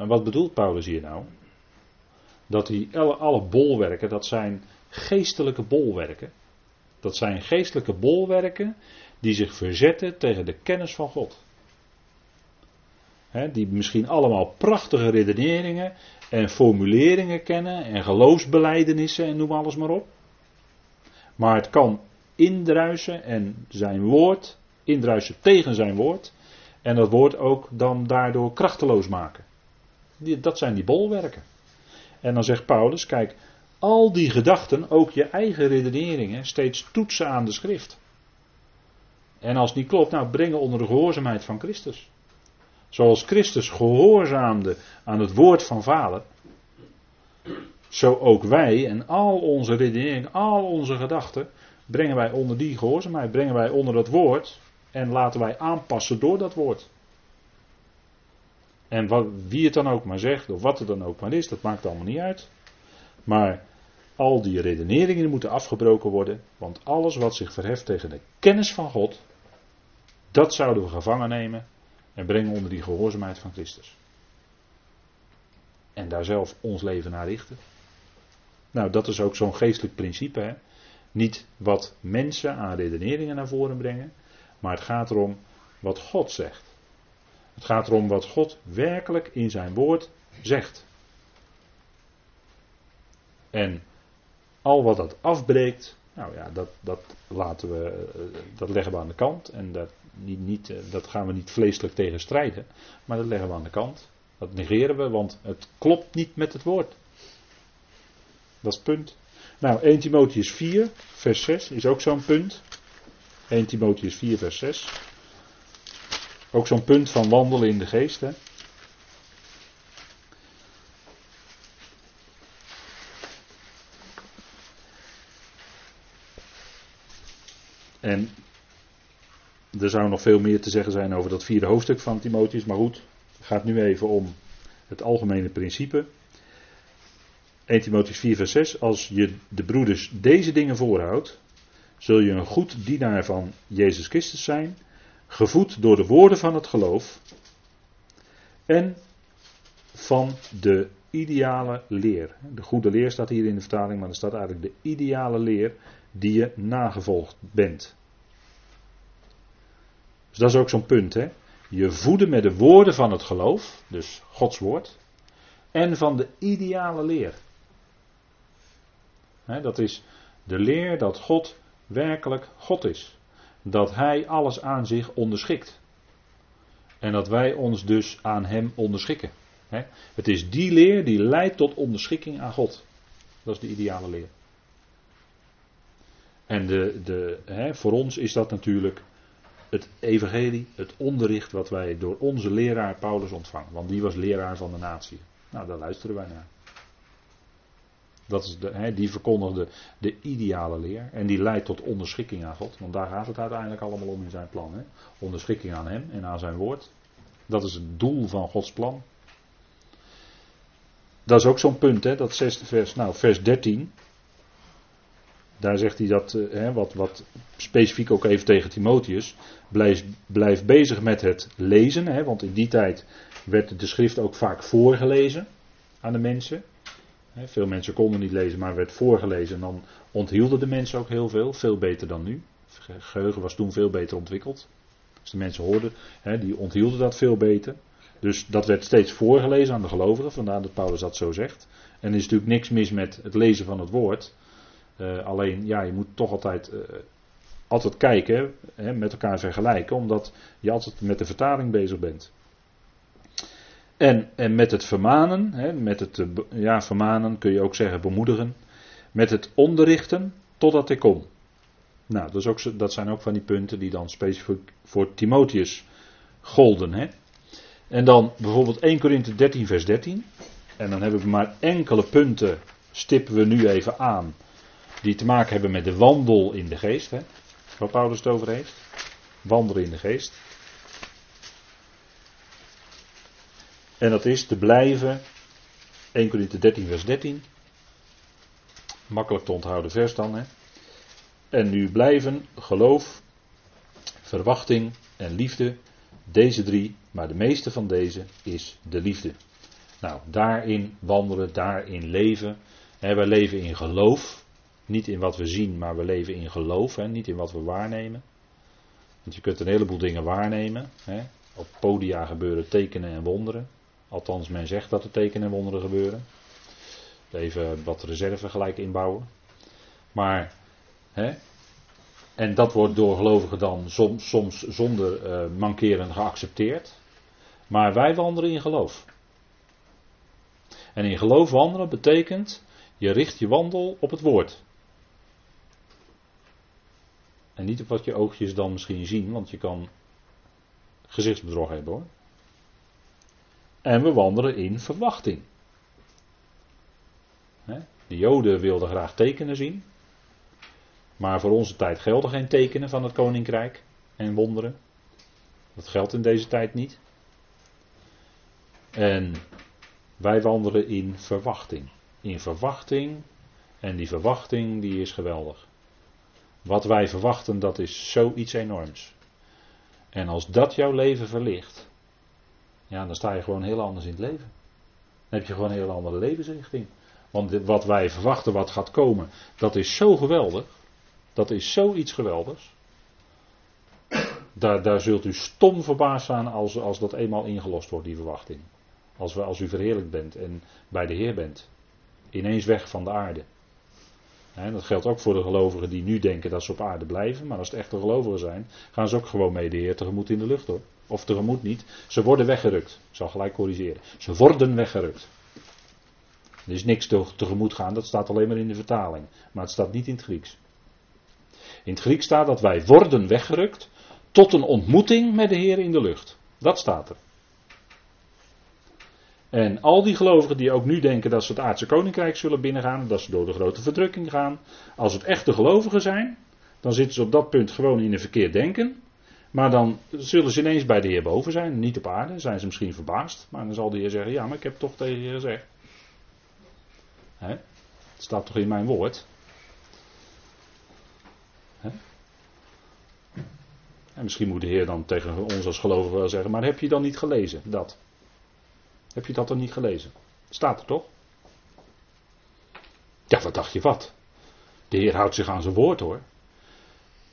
En wat bedoelt Paulus hier nou? Dat die alle, bolwerken, dat zijn geestelijke bolwerken. Dat zijn geestelijke bolwerken die zich verzetten tegen de kennis van God. die misschien allemaal prachtige redeneringen en formuleringen kennen en geloofsbelijdenissen en noem alles maar op. Maar het kan indruisen en zijn woord, indruisen tegen zijn woord. En dat woord ook dan daardoor krachteloos maken. Dat zijn die bolwerken. En dan zegt Paulus, kijk, al die gedachten, ook je eigen redeneringen, steeds toetsen aan de schrift. En als het niet klopt, nou brengen onder de gehoorzaamheid van Christus. Zoals Christus gehoorzaamde aan het woord van Vader, zo ook wij en al onze redeneringen, al onze gedachten, brengen wij onder die gehoorzaamheid, brengen wij onder dat woord en laten wij aanpassen door dat woord. En wat, wie het dan ook maar zegt, of wat het dan ook maar is, dat maakt allemaal niet uit. Maar al die redeneringen moeten afgebroken worden, want alles wat zich verheft tegen de kennis van God, dat zouden we gevangen nemen en brengen onder die gehoorzaamheid van Christus. En daar zelf ons leven naar richten. Nou, dat is ook zo'n geestelijk principe. Hè? Niet wat mensen aan redeneringen naar voren brengen, maar het gaat erom wat God zegt. Het gaat erom wat God werkelijk in zijn woord zegt. En al wat dat afbreekt, nou ja, dat, dat, laten we, eh, dat leggen we aan de kant. En dat, niet, niet, eh, dat gaan we niet vleeselijk tegen strijden, maar dat leggen we aan de kant. Dat negeren we, want het klopt niet met het woord. Dat is het punt. Nou, 1 Timotheus 4, vers 6 is ook zo'n punt. 1 Timotheus 4, vers 6. Ook zo'n punt van wandelen in de geest. En er zou nog veel meer te zeggen zijn over dat vierde hoofdstuk van Timotheus, maar goed, het gaat nu even om het algemene principe. 1 Timotheus 4 vers 6, als je de broeders deze dingen voorhoudt, zul je een goed dienaar van Jezus Christus zijn, gevoed door de woorden van het geloof en van de ideale leer. De goede leer staat hier in de vertaling, maar er staat eigenlijk de ideale leer die je nagevolgd bent. Dus dat is ook zo'n punt. Hè? Je voeden met de woorden van het geloof, dus Gods woord, en van de ideale leer. dat is de leer dat God werkelijk God is. Dat Hij alles aan zich onderschikt. En dat wij ons dus aan Hem onderschikken. Het is die leer die leidt tot onderschikking aan God. Dat is de ideale leer. En de, de, voor ons is dat natuurlijk het evangelie, het onderricht wat wij door onze leraar Paulus ontvangen. Want die was leraar van de natie. Nou, daar luisteren wij naar. Dat is de, die verkondigde de ideale leer. En die leidt tot onderschikking aan God. Want daar gaat het uiteindelijk allemaal om in zijn plan. Hè? Onderschikking aan hem en aan zijn woord. Dat is het doel van Gods plan. Dat is ook zo'n punt, hè, dat zesde vers. Nou, vers 13. Daar zegt hij dat, eh, wat, wat specifiek ook even tegen Timotheus. Blijf, blijf bezig met het lezen, hè, want in die tijd werd de schrift ook vaak voorgelezen aan de mensen. Veel mensen konden niet lezen, maar werd voorgelezen en dan onthielden de mensen ook heel veel, veel beter dan nu. Geheugen was toen veel beter ontwikkeld. Als de mensen hoorden, die onthielden dat veel beter. Dus dat werd steeds voorgelezen aan de gelovigen, vandaar dat Paulus dat zo zegt. En er is natuurlijk niks mis met het lezen van het woord. Uh, alleen, ja, je moet toch altijd, uh, altijd kijken, hè, met elkaar vergelijken, omdat je altijd met de vertaling bezig bent. En, en met het vermanen, hè, met het, ja, vermanen kun je ook zeggen bemoedigen, met het onderrichten totdat ik kom. Nou, dat, is ook, dat zijn ook van die punten die dan specifiek voor Timotheus golden. Hè. En dan bijvoorbeeld 1 Korinthe 13, vers 13. En dan hebben we maar enkele punten, stippen we nu even aan die te maken hebben met de wandel in de geest. Hè, waar Paulus het over heeft. Wandelen in de geest. En dat is te blijven. 1 Corinthië 13 vers 13. Makkelijk te onthouden vers dan. Hè. En nu blijven geloof, verwachting en liefde. Deze drie, maar de meeste van deze is de liefde. Nou, daarin wandelen, daarin leven. wij leven in geloof. Niet in wat we zien, maar we leven in geloof, hè, niet in wat we waarnemen. Want je kunt een heleboel dingen waarnemen. Op podia gebeuren tekenen en wonderen. Althans, men zegt dat er tekenen en wonderen gebeuren. Even wat reserve gelijk inbouwen. Maar Hè? En dat wordt door gelovigen dan soms, soms zonder uh, mankeren geaccepteerd. Maar wij wandelen in geloof. En in geloof wandelen betekent, je richt je wandel op het woord. En niet op wat je oogjes dan misschien zien, want je kan gezichtsbedrog hebben hoor. En we wandelen in verwachting. De Joden wilden graag tekenen zien. Maar voor onze tijd gelden geen tekenen van het koninkrijk en wonderen. Dat geldt in deze tijd niet. En wij wandelen in verwachting. In verwachting. En die verwachting die is geweldig. Wat wij verwachten, dat is zoiets enorms. En als dat jouw leven verlicht, ja, dan sta je gewoon heel anders in het leven. Dan heb je gewoon een heel andere levensrichting. Want wat wij verwachten, wat gaat komen, dat is zo geweldig. Dat is zoiets geweldigs. Daar, daar zult u stom verbaasd zijn als, als dat eenmaal ingelost wordt, die verwachting. Als, we, als u verheerlijk bent en bij de Heer bent. Ineens weg van de aarde. Dat geldt ook voor de gelovigen die nu denken dat ze op aarde blijven. Maar als het echte gelovigen zijn, gaan ze ook gewoon mee de Heer tegemoet in de lucht hoor. Of tegemoet niet. Ze worden weggerukt. Ik zal gelijk corrigeren. Ze worden weggerukt. Er is niks tegemoet gaan, dat staat alleen maar in de vertaling. Maar het staat niet in het Grieks. In het Grieks staat dat wij worden weggerukt tot een ontmoeting met de Heer in de lucht. Dat staat er. En al die gelovigen die ook nu denken dat ze het aardse koninkrijk zullen binnengaan, dat ze door de grote verdrukking gaan, als het echte gelovigen zijn, dan zitten ze op dat punt gewoon in een verkeerd denken. Maar dan zullen ze ineens bij de Heer boven zijn, niet op aarde, zijn ze misschien verbaasd. Maar dan zal de Heer zeggen, ja, maar ik heb toch tegen je gezegd. Het staat toch in mijn woord. En misschien moet de Heer dan tegen ons als gelovigen wel zeggen, maar heb je dan niet gelezen dat? Heb je dat dan niet gelezen? Staat er toch? Ja, wat dacht je wat? De Heer houdt zich aan zijn woord hoor.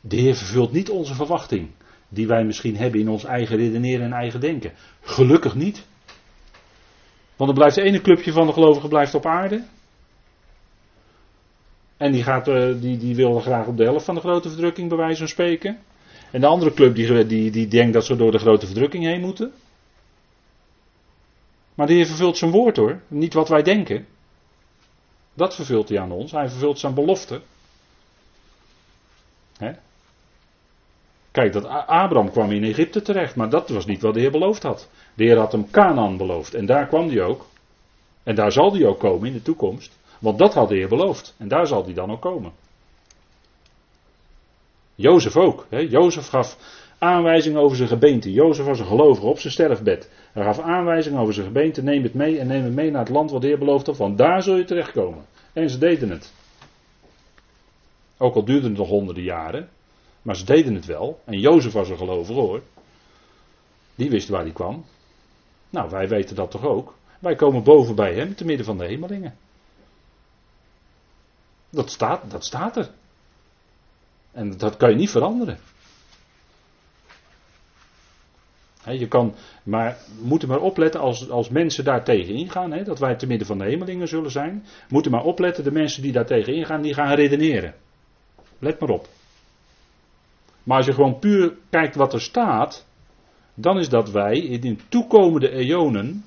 De Heer vervult niet onze verwachting, die wij misschien hebben in ons eigen redeneren en eigen denken. Gelukkig niet. Want er blijft het ene clubje van de gelovigen blijft op aarde. En die, gaat, uh, die, die wil graag op de helft van de grote verdrukking bij wijze van spreken. En de andere club die, die, die denkt dat ze door de grote verdrukking heen moeten. Maar de Heer vervult zijn woord hoor, niet wat wij denken. Dat vervult hij aan ons. Hij vervult zijn belofte. Hè? Kijk, dat Abraham kwam in Egypte terecht, maar dat was niet wat de Heer beloofd had. De Heer had hem Canaan beloofd en daar kwam hij ook. En daar zal hij ook komen in de toekomst. Want dat had de Heer beloofd. En daar zal hij dan ook komen. Jozef ook. Hè? Jozef gaf aanwijzingen over zijn gebeente. Jozef was een gelovige op zijn sterfbed. Hij gaf aanwijzingen over zijn gebeente. Neem het mee en neem het mee naar het land wat de Heer beloofd had. Want daar zul je terechtkomen. En ze deden het. Ook al duurde het nog honderden jaren. Maar ze deden het wel. En Jozef was een gelovige hoor. Die wist waar hij kwam. Nou, wij weten dat toch ook. Wij komen boven bij hem, te midden van de hemelingen. Dat staat, dat staat er. En dat kan je niet veranderen. Je kan, maar moeten maar opletten als, als mensen daar tegen ingaan, he, dat wij te midden van de hemelingen zullen zijn. Moeten maar opletten, de mensen die daar tegen ingaan, die gaan redeneren. Let maar op. Maar als je gewoon puur kijkt wat er staat, dan is dat wij in de toekomende eonen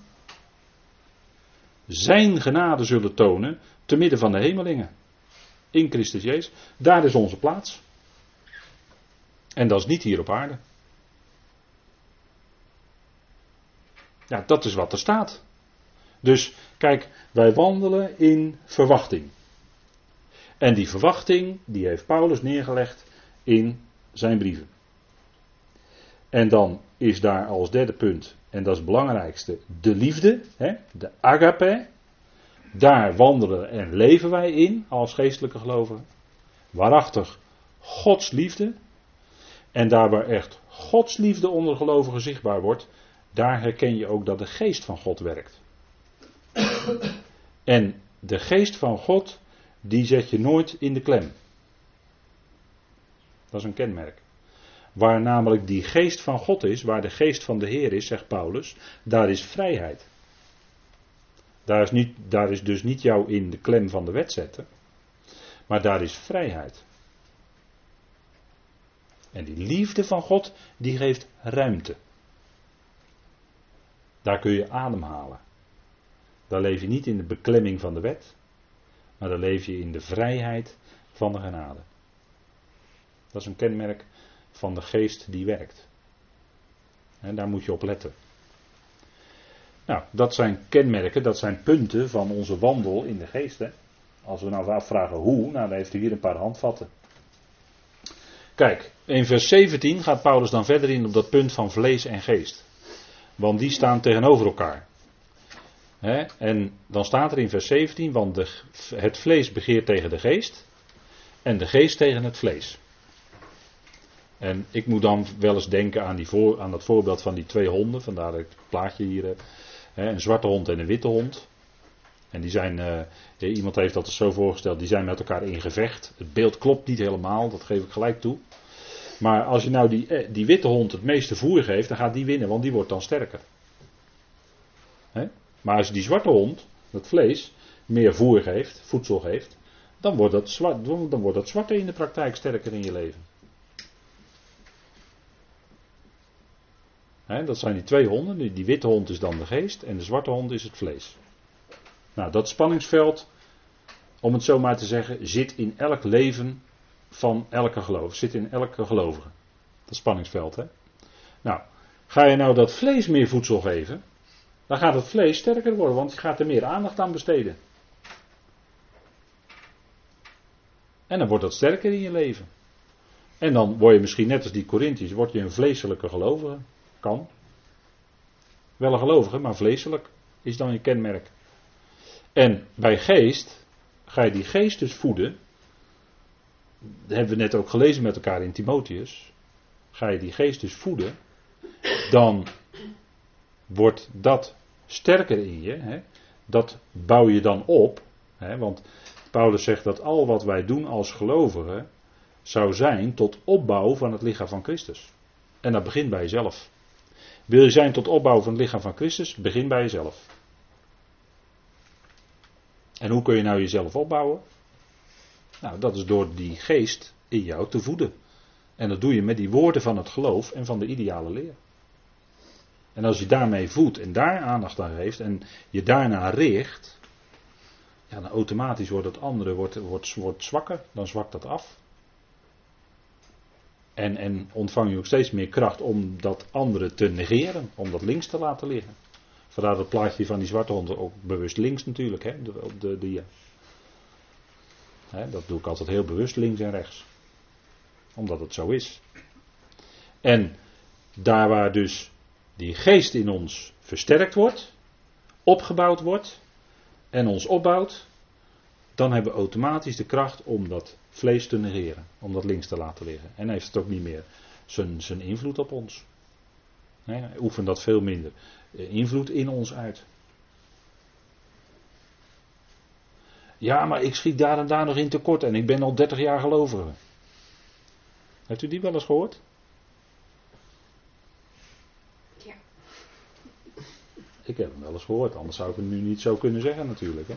zijn genade zullen tonen te midden van de hemelingen in Christus Jezus. Daar is onze plaats. En dat is niet hier op aarde. Ja, dat is wat er staat. Dus kijk, wij wandelen in verwachting. En die verwachting, die heeft Paulus neergelegd in zijn brieven. En dan is daar als derde punt, en dat is het belangrijkste, de liefde, hè, de agape. Daar wandelen en leven wij in als geestelijke gelovigen. Waarachtig Gods liefde. En daar waar echt Gods liefde onder gelovigen zichtbaar wordt, daar herken je ook dat de geest van God werkt. En de geest van God, die zet je nooit in de klem. Dat is een kenmerk. Waar namelijk die geest van God is, waar de geest van de Heer is, zegt Paulus, daar is vrijheid. Daar is, niet, daar is dus niet jou in de klem van de wet zetten. Maar daar is vrijheid. En die liefde van God, die geeft ruimte. Daar kun je ademhalen. Daar leef je niet in de beklemming van de wet, maar dan leef je in de vrijheid van de genade. Dat is een kenmerk van de geest die werkt. En daar moet je op letten. Nou, dat zijn kenmerken, dat zijn punten van onze wandel in de geest. Als we nou afvragen hoe, nou dan heeft u hier een paar handvatten. Kijk, in vers 17 gaat Paulus dan verder in op dat punt van vlees en geest. Want die staan tegenover elkaar. en dan staat er in vers 17, want de, het vlees begeert tegen de geest en de geest tegen het vlees. En ik moet dan wel eens denken aan, die aan dat voorbeeld van die twee honden, vandaar dat ik het plaatje hier heb. een zwarte hond en een witte hond. En die zijn, uh, iemand heeft dat zo voorgesteld, die zijn met elkaar in gevecht. Het beeld klopt niet helemaal, dat geef ik gelijk toe. Maar als je nou die, eh, die witte hond het meeste voer geeft, dan gaat die winnen, want die wordt dan sterker. Maar als die zwarte hond, dat vlees, meer voer geeft, voedsel geeft, dan wordt, dat zwart, dan wordt dat zwarte in de praktijk sterker in je leven. dat zijn die twee honden. Die, die witte hond is dan de geest en de zwarte hond is het vlees. Nou, dat spanningsveld, om het zo maar te zeggen, zit in elk leven van elke geloof. Zit in elke gelovige. Dat spanningsveld, hè. Nou, ga je nou dat vlees meer voedsel geven, dan gaat het vlees sterker worden, want je gaat er meer aandacht aan besteden. En dan wordt dat sterker in je leven. En dan word je misschien net als die Corinthiërs, word je een vleeselijke gelovige. Kan. Wel een gelovige, maar vleeselijk is dan je kenmerk. En bij geest ga je die geest dus voeden. Dat hebben we net ook gelezen met elkaar in Timotheus. Ga je die geest dus voeden, dan wordt dat sterker in je. Hè? Dat bouw je dan op. Hè? Want Paulus zegt dat al wat wij doen als gelovigen zou zijn tot opbouw van het lichaam van Christus. En dat begint bij jezelf. Wil je zijn tot opbouw van het lichaam van Christus? Begin bij jezelf. En hoe kun je nou jezelf opbouwen? Nou, dat is door die geest in jou te voeden. En dat doe je met die woorden van het geloof en van de ideale leer. En als je daarmee voedt en daar aandacht aan geeft en je daarna richt, ja, dan automatisch wordt het andere wordt, wordt, wordt zwakker, dan zwakt dat af. En, en ontvang je ook steeds meer kracht om dat andere te negeren, om dat links te laten liggen. Vandaar dat plaatje van die zwarte hond ook bewust links natuurlijk, hè, op de dia. Dat doe ik altijd heel bewust links en rechts. Omdat het zo is. En daar waar dus die geest in ons versterkt wordt, opgebouwd wordt en ons opbouwt, dan hebben we automatisch de kracht om dat vlees te negeren, om dat links te laten liggen. En heeft het ook niet meer zijn, zijn invloed op ons. Nee, oefen dat veel minder eh, invloed in ons uit. Ja, maar ik schiet daar en daar nog in tekort en ik ben al 30 jaar gelovige. Heeft u die wel eens gehoord? Ja. Ik heb hem wel eens gehoord, anders zou ik het nu niet zo kunnen zeggen natuurlijk. Hè?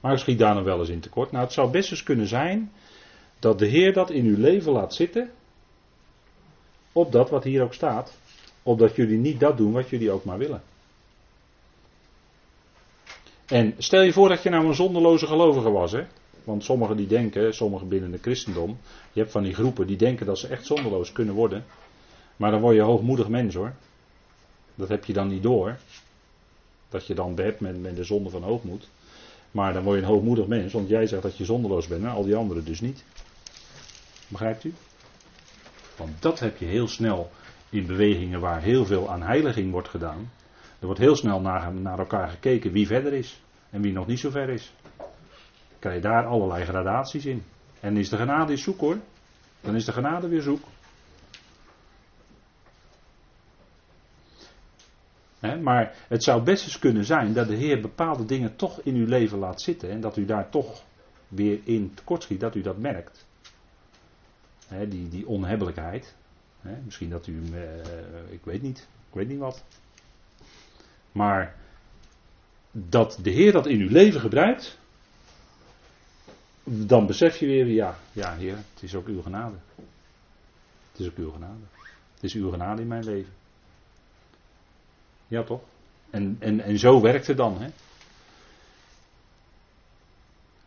Maar ik schiet daar nog wel eens in tekort. Nou, het zou best eens kunnen zijn dat de Heer dat in uw leven laat zitten. Op dat wat hier ook staat. Opdat jullie niet dat doen wat jullie ook maar willen. En stel je voor dat je nou een zonderloze gelovige was. Hè? Want sommigen die denken, sommigen binnen de christendom. Je hebt van die groepen die denken dat ze echt zonderloos kunnen worden. Maar dan word je hoogmoedig mens hoor. Dat heb je dan niet door. Dat je dan hebt met, met de zonde van hoogmoed. Maar dan word je een hoogmoedig mens, want jij zegt dat je zonderloos bent en al die anderen dus niet. Begrijpt u? Want dat heb je heel snel in bewegingen waar heel veel aan heiliging wordt gedaan. Er wordt heel snel naar, naar elkaar gekeken wie verder is en wie nog niet zo ver is. Krijg je daar allerlei gradaties in. En is de genade zoek hoor. Dan is de genade weer zoek. maar het zou best eens kunnen zijn dat de Heer bepaalde dingen toch in uw leven laat zitten en dat u daar toch weer in tekortschiet, dat u dat merkt. die, die onhebbelijkheid. misschien dat u, uh, ik weet niet, ik weet niet wat. Maar dat de Heer dat in uw leven gebruikt, dan besef je weer, ja, ja Heer, het is ook uw genade. Het is ook uw genade. Het is uw genade in mijn leven. Ja, toch? En, en, en zo werkt het dan. Hè?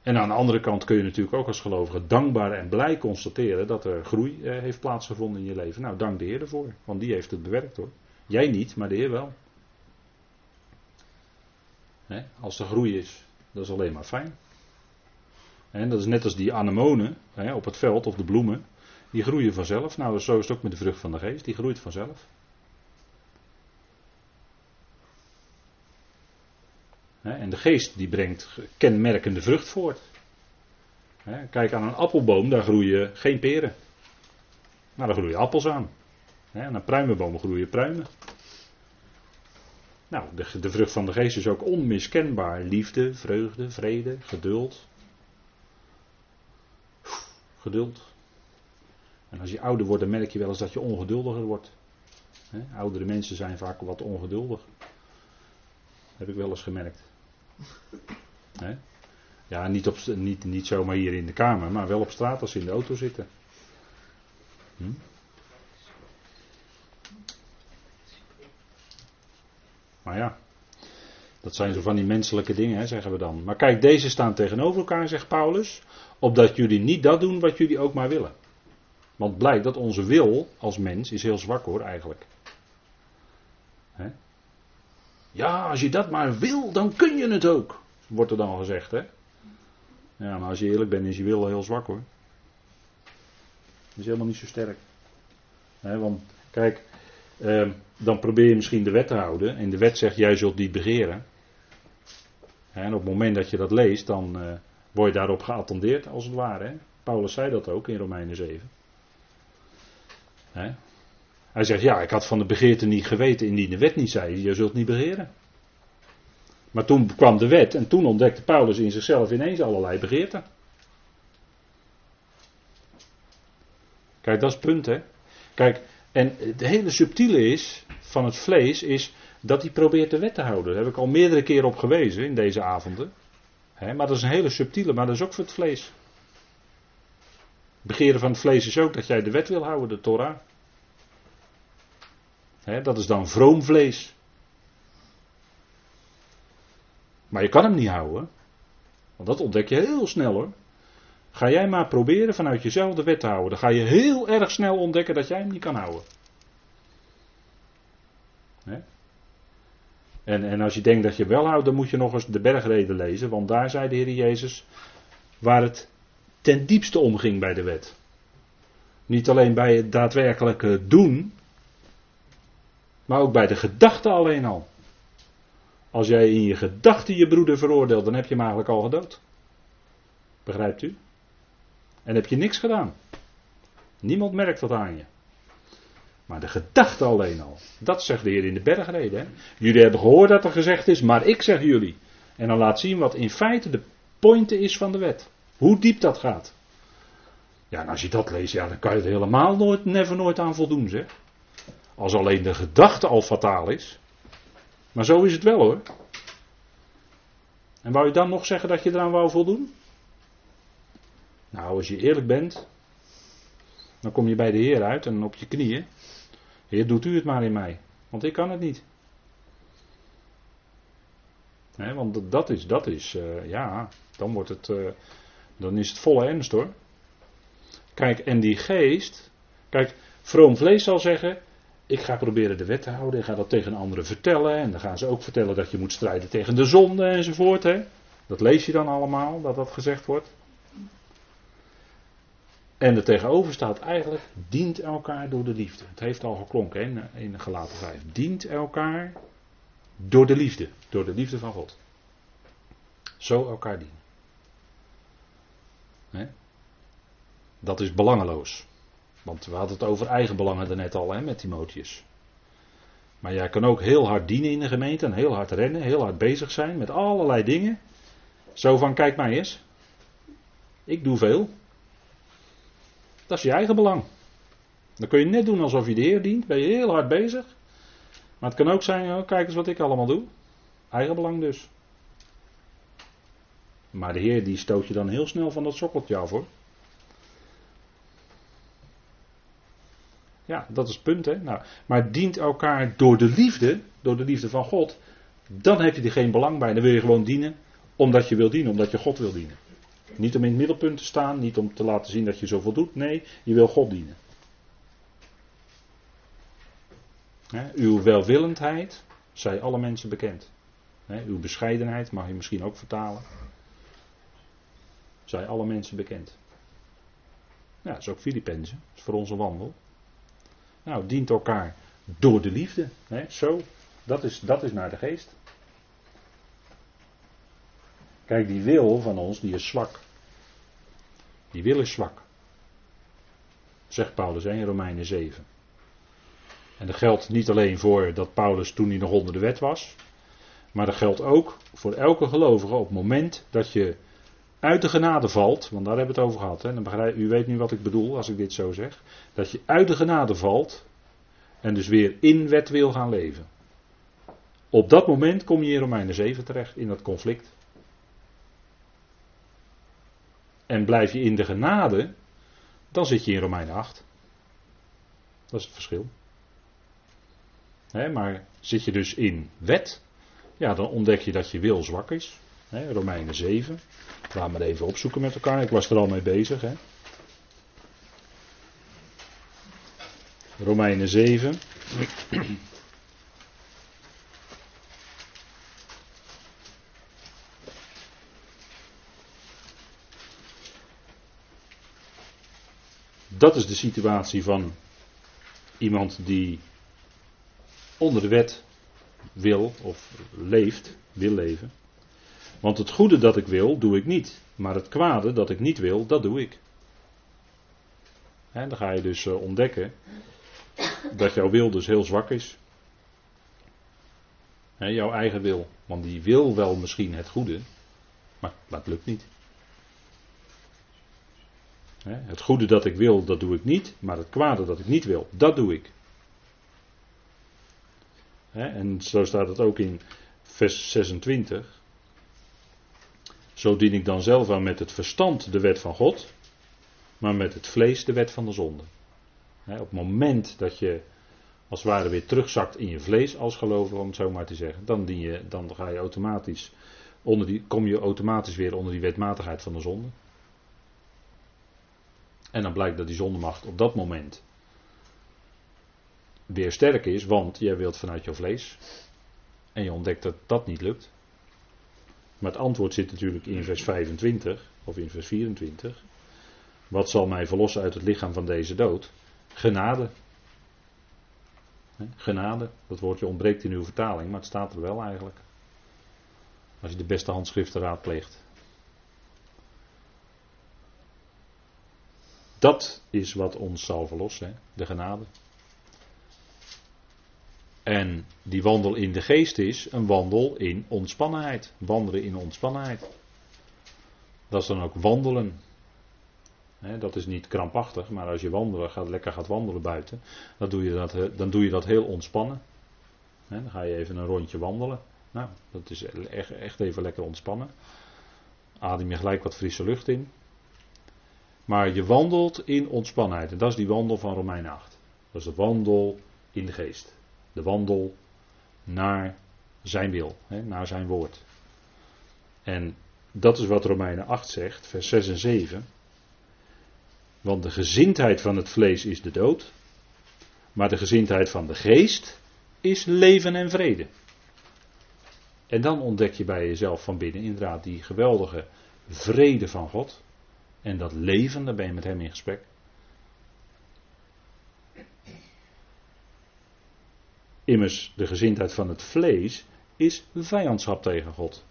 En aan de andere kant kun je natuurlijk ook als gelovige dankbaar en blij constateren dat er groei eh, heeft plaatsgevonden in je leven. Nou, dank de Heer ervoor, want die heeft het bewerkt hoor. Jij niet, maar de Heer wel. Als er groei is, dat is alleen maar fijn. En dat is net als die anemonen op het veld of de bloemen. Die groeien vanzelf. Nou, zo is het ook met de vrucht van de geest. Die groeit vanzelf. En de geest die brengt kenmerkende vrucht voort. Kijk aan een appelboom, daar groeien geen peren. Maar daar groeien appels aan. Aan een pruimenboom groeien pruimen. Nou, de, de vrucht van de geest is ook onmiskenbaar. Liefde, vreugde, vrede, geduld. Geduld. En als je ouder wordt, dan merk je wel eens dat je ongeduldiger wordt. Oudere mensen zijn vaak wat ongeduldig. heb ik wel eens gemerkt. Ja, niet, op, niet, niet zomaar hier in de kamer, maar wel op straat als ze in de auto zitten. Hm? Maar ja, dat zijn zo van die menselijke dingen, hè, zeggen we dan. Maar kijk, deze staan tegenover elkaar, zegt Paulus, opdat jullie niet dat doen wat jullie ook maar willen. Want blijkt dat onze wil als mens is heel zwak hoor, eigenlijk. Hè? Ja, als je dat maar wil, dan kun je het ook. Wordt er dan gezegd, hè? Ja, maar als je eerlijk bent, is je wil heel zwak hoor. Is helemaal niet zo sterk. want, kijk, eh, dan probeer je misschien de wet te houden. En de wet zegt, jij zult niet begeren. En op het moment dat je dat leest, dan uh, word je daarop geattendeerd, als het ware. Paulus zei dat ook in Romeinen 7. Hè? Hij zegt, ja, ik had van de begeerte niet geweten indien de wet niet zei, je zult niet begeren. Maar toen kwam de wet en toen ontdekte Paulus in zichzelf ineens allerlei begeerten. Kijk, dat is het punt, hè. Kijk, en het hele subtiele is, van het vlees, is dat hij probeert de wet te houden. Daar heb ik al meerdere keren op gewezen in deze avonden. maar dat is een hele subtiele, maar dat is ook voor het vlees. Begeren van het vlees is ook dat jij de wet wil houden, de Torah dat is dan vroom vlees. Maar je kan hem niet houden. Want dat ontdek je heel snel hoor. Ga jij maar proberen vanuit jezelf de wet te houden. Dan ga je heel erg snel ontdekken dat jij hem niet kan houden. En, en als je denkt dat je wel houdt, dan moet je nog eens de bergreden lezen. Want daar zei de Heer Jezus waar het ten diepste om ging bij de wet. Niet alleen bij het daadwerkelijke doen, maar ook bij de gedachte alleen al. Als jij in je gedachten je broeder veroordeelt, dan heb je hem eigenlijk al gedood. Begrijpt u? En heb je niks gedaan. Niemand merkt dat aan je. Maar de gedachte alleen al. Dat zegt de Heer in de bergreden. Hè? Jullie hebben gehoord dat er gezegd is, maar ik zeg jullie. En dan laat zien wat in feite de pointe is van de wet. Hoe diep dat gaat. Ja, en als je dat leest, ja, dan kan je er helemaal nooit, never nooit aan voldoen, zeg. Als alleen de gedachte al fataal is. Maar zo is het wel hoor. En wou je dan nog zeggen dat je eraan wou voldoen? Nou, als je eerlijk bent, dan kom je bij de Heer uit en op je knieën. Heer, doet u het maar in mij, want ik kan het niet. Want dat is, dat is, uh, ja, dan wordt het, uh, dan is het volle ernst hoor. Kijk, en die geest, kijk, vroom vlees zal zeggen, ik ga proberen de wet te houden. Ik ga dat tegen anderen vertellen. En dan gaan ze ook vertellen dat je moet strijden tegen de zonde enzovoort. Hè? Dat lees je dan allemaal, dat dat gezegd wordt. En er tegenover staat eigenlijk, dient elkaar door de liefde. Het heeft al geklonken hè, in gelaten 5. Dient elkaar door de liefde. Door de liefde van God. Zo elkaar dienen. Dat is belangeloos. Want we hadden het over eigen belangen daarnet al hè, met Timotheus. Maar jij kan ook heel hard dienen in de gemeente en heel hard rennen, heel hard bezig zijn met allerlei dingen. Zo van, kijk mij eens. Ik doe veel. Dat is je eigen belang. Dan kun je net doen alsof je de Heer dient, ben je heel hard bezig. Maar het kan ook zijn, oh, kijk eens wat ik allemaal doe. Eigen belang dus. Maar de Heer die stoot je dan heel snel van dat sokkeltje af hoor. Ja, dat is het punt. Hè? Nou, maar dient elkaar door de liefde, door de liefde van God, dan heb je er geen belang bij. Dan wil je gewoon dienen omdat je wil dienen, omdat je God wil dienen. Niet om in het middelpunt te staan, niet om te laten zien dat je zoveel doet. Nee, je wil God dienen. uw welwillendheid zij alle mensen bekend. uw bescheidenheid mag je misschien ook vertalen. Zij alle mensen bekend. Ja, dat is ook Filippenzen. Dat is voor onze wandel. Nou, dient elkaar door de liefde. zo, dat is, dat is naar de geest. Kijk, die wil van ons, die is zwak. Die wil is zwak. Zegt Paulus in Romeinen 7. En dat geldt niet alleen voor dat Paulus toen hij nog onder de wet was. Maar dat geldt ook voor elke gelovige op het moment dat je uit de genade valt. Want daar hebben we het over gehad. Hè, dan u weet nu wat ik bedoel als ik dit zo zeg. Dat je uit de genade valt. En dus weer in wet wil gaan leven. Op dat moment kom je in Romeinen 7 terecht, in dat conflict. En blijf je in de genade, dan zit je in Romeinen 8. Dat is het verschil. maar zit je dus in wet, ja, dan ontdek je dat je wil zwak is. Romeinen 7. Laten we maar even opzoeken met elkaar. Ik was er al mee bezig. He. Romeinen 7. Dat is de situatie van iemand die onder de wet wil of leeft, wil leven. Want het goede dat ik wil, doe ik niet. Maar het kwade dat ik niet wil, dat doe ik. En dan ga je dus eh, ontdekken dat jouw wil dus heel zwak is. jouw eigen wil. Want die wil wel misschien het goede, maar, maar het lukt niet. Het goede dat ik wil, dat doe ik niet. Maar het kwade dat ik niet wil, dat doe ik. En zo staat het ook in vers 26. Zo dien ik dan zelf aan met het verstand de wet van God, maar met het vlees de wet van de zonde. op het moment dat je als het ware weer terugzakt in je vlees als gelovige, om het zo maar te zeggen, dan, dien je, dan ga je automatisch onder die, kom je automatisch weer onder die wetmatigheid van de zonde. En dan blijkt dat die zondemacht op dat moment weer sterk is, want jij wilt vanuit jouw vlees. En je ontdekt dat dat niet lukt. Maar het antwoord zit natuurlijk in vers 25 of in vers 24. Wat zal mij verlossen uit het lichaam van deze dood? Genade. Genade, dat woordje ontbreekt in uw vertaling, maar het staat er wel eigenlijk. Als je de beste handschriften raadpleegt. Dat is wat ons zal verlossen, de genade. En die wandel in de geest is een wandel in ontspannenheid. Wandelen in ontspannenheid. Dat is dan ook wandelen. dat is niet krampachtig, maar als je wandelen, gaat, lekker gaat wandelen buiten, dan doe je dat, dan doe je dat heel ontspannen. dan ga je even een rondje wandelen. Nou, dat is echt, echt even lekker ontspannen. Adem je gelijk wat frisse lucht in. Maar je wandelt in ontspannenheid. En dat is die wandel van Romein 8. Dat is de wandel in de geest de wandel naar zijn wil, naar zijn woord. En dat is wat Romeinen 8 zegt, vers 6 en 7. Want de gezindheid van het vlees is de dood, maar de gezindheid van de geest is leven en vrede. En dan ontdek je bij jezelf van binnen inderdaad die geweldige vrede van God. En dat leven, daar ben je met hem in gesprek. Immers, de gezindheid van het vlees is vijandschap tegen God.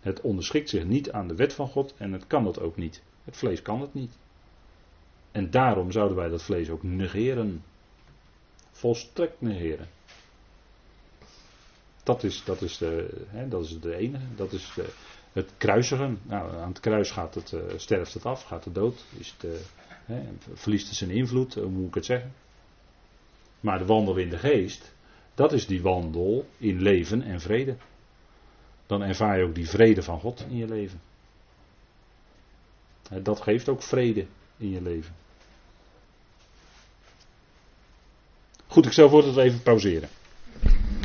Het onderschikt zich niet aan de wet van God en het kan dat ook niet. Het vlees kan het niet. En daarom zouden wij dat vlees ook negeren. Volstrekt negeren. Dat is, dat is, de, hè, dat is de enige. Dat is de, het kruisigen. Nou, aan het kruis gaat het, uh, sterft het af, gaat het dood. Is het, uh, hè, verliest het zijn invloed, hoe moet ik het zeggen? Maar de wandel in de geest, dat is die wandel in leven en vrede. Dan ervaar je ook die vrede van God in je leven. Dat geeft ook vrede in je leven. Goed, ik stel voor we even pauzeren.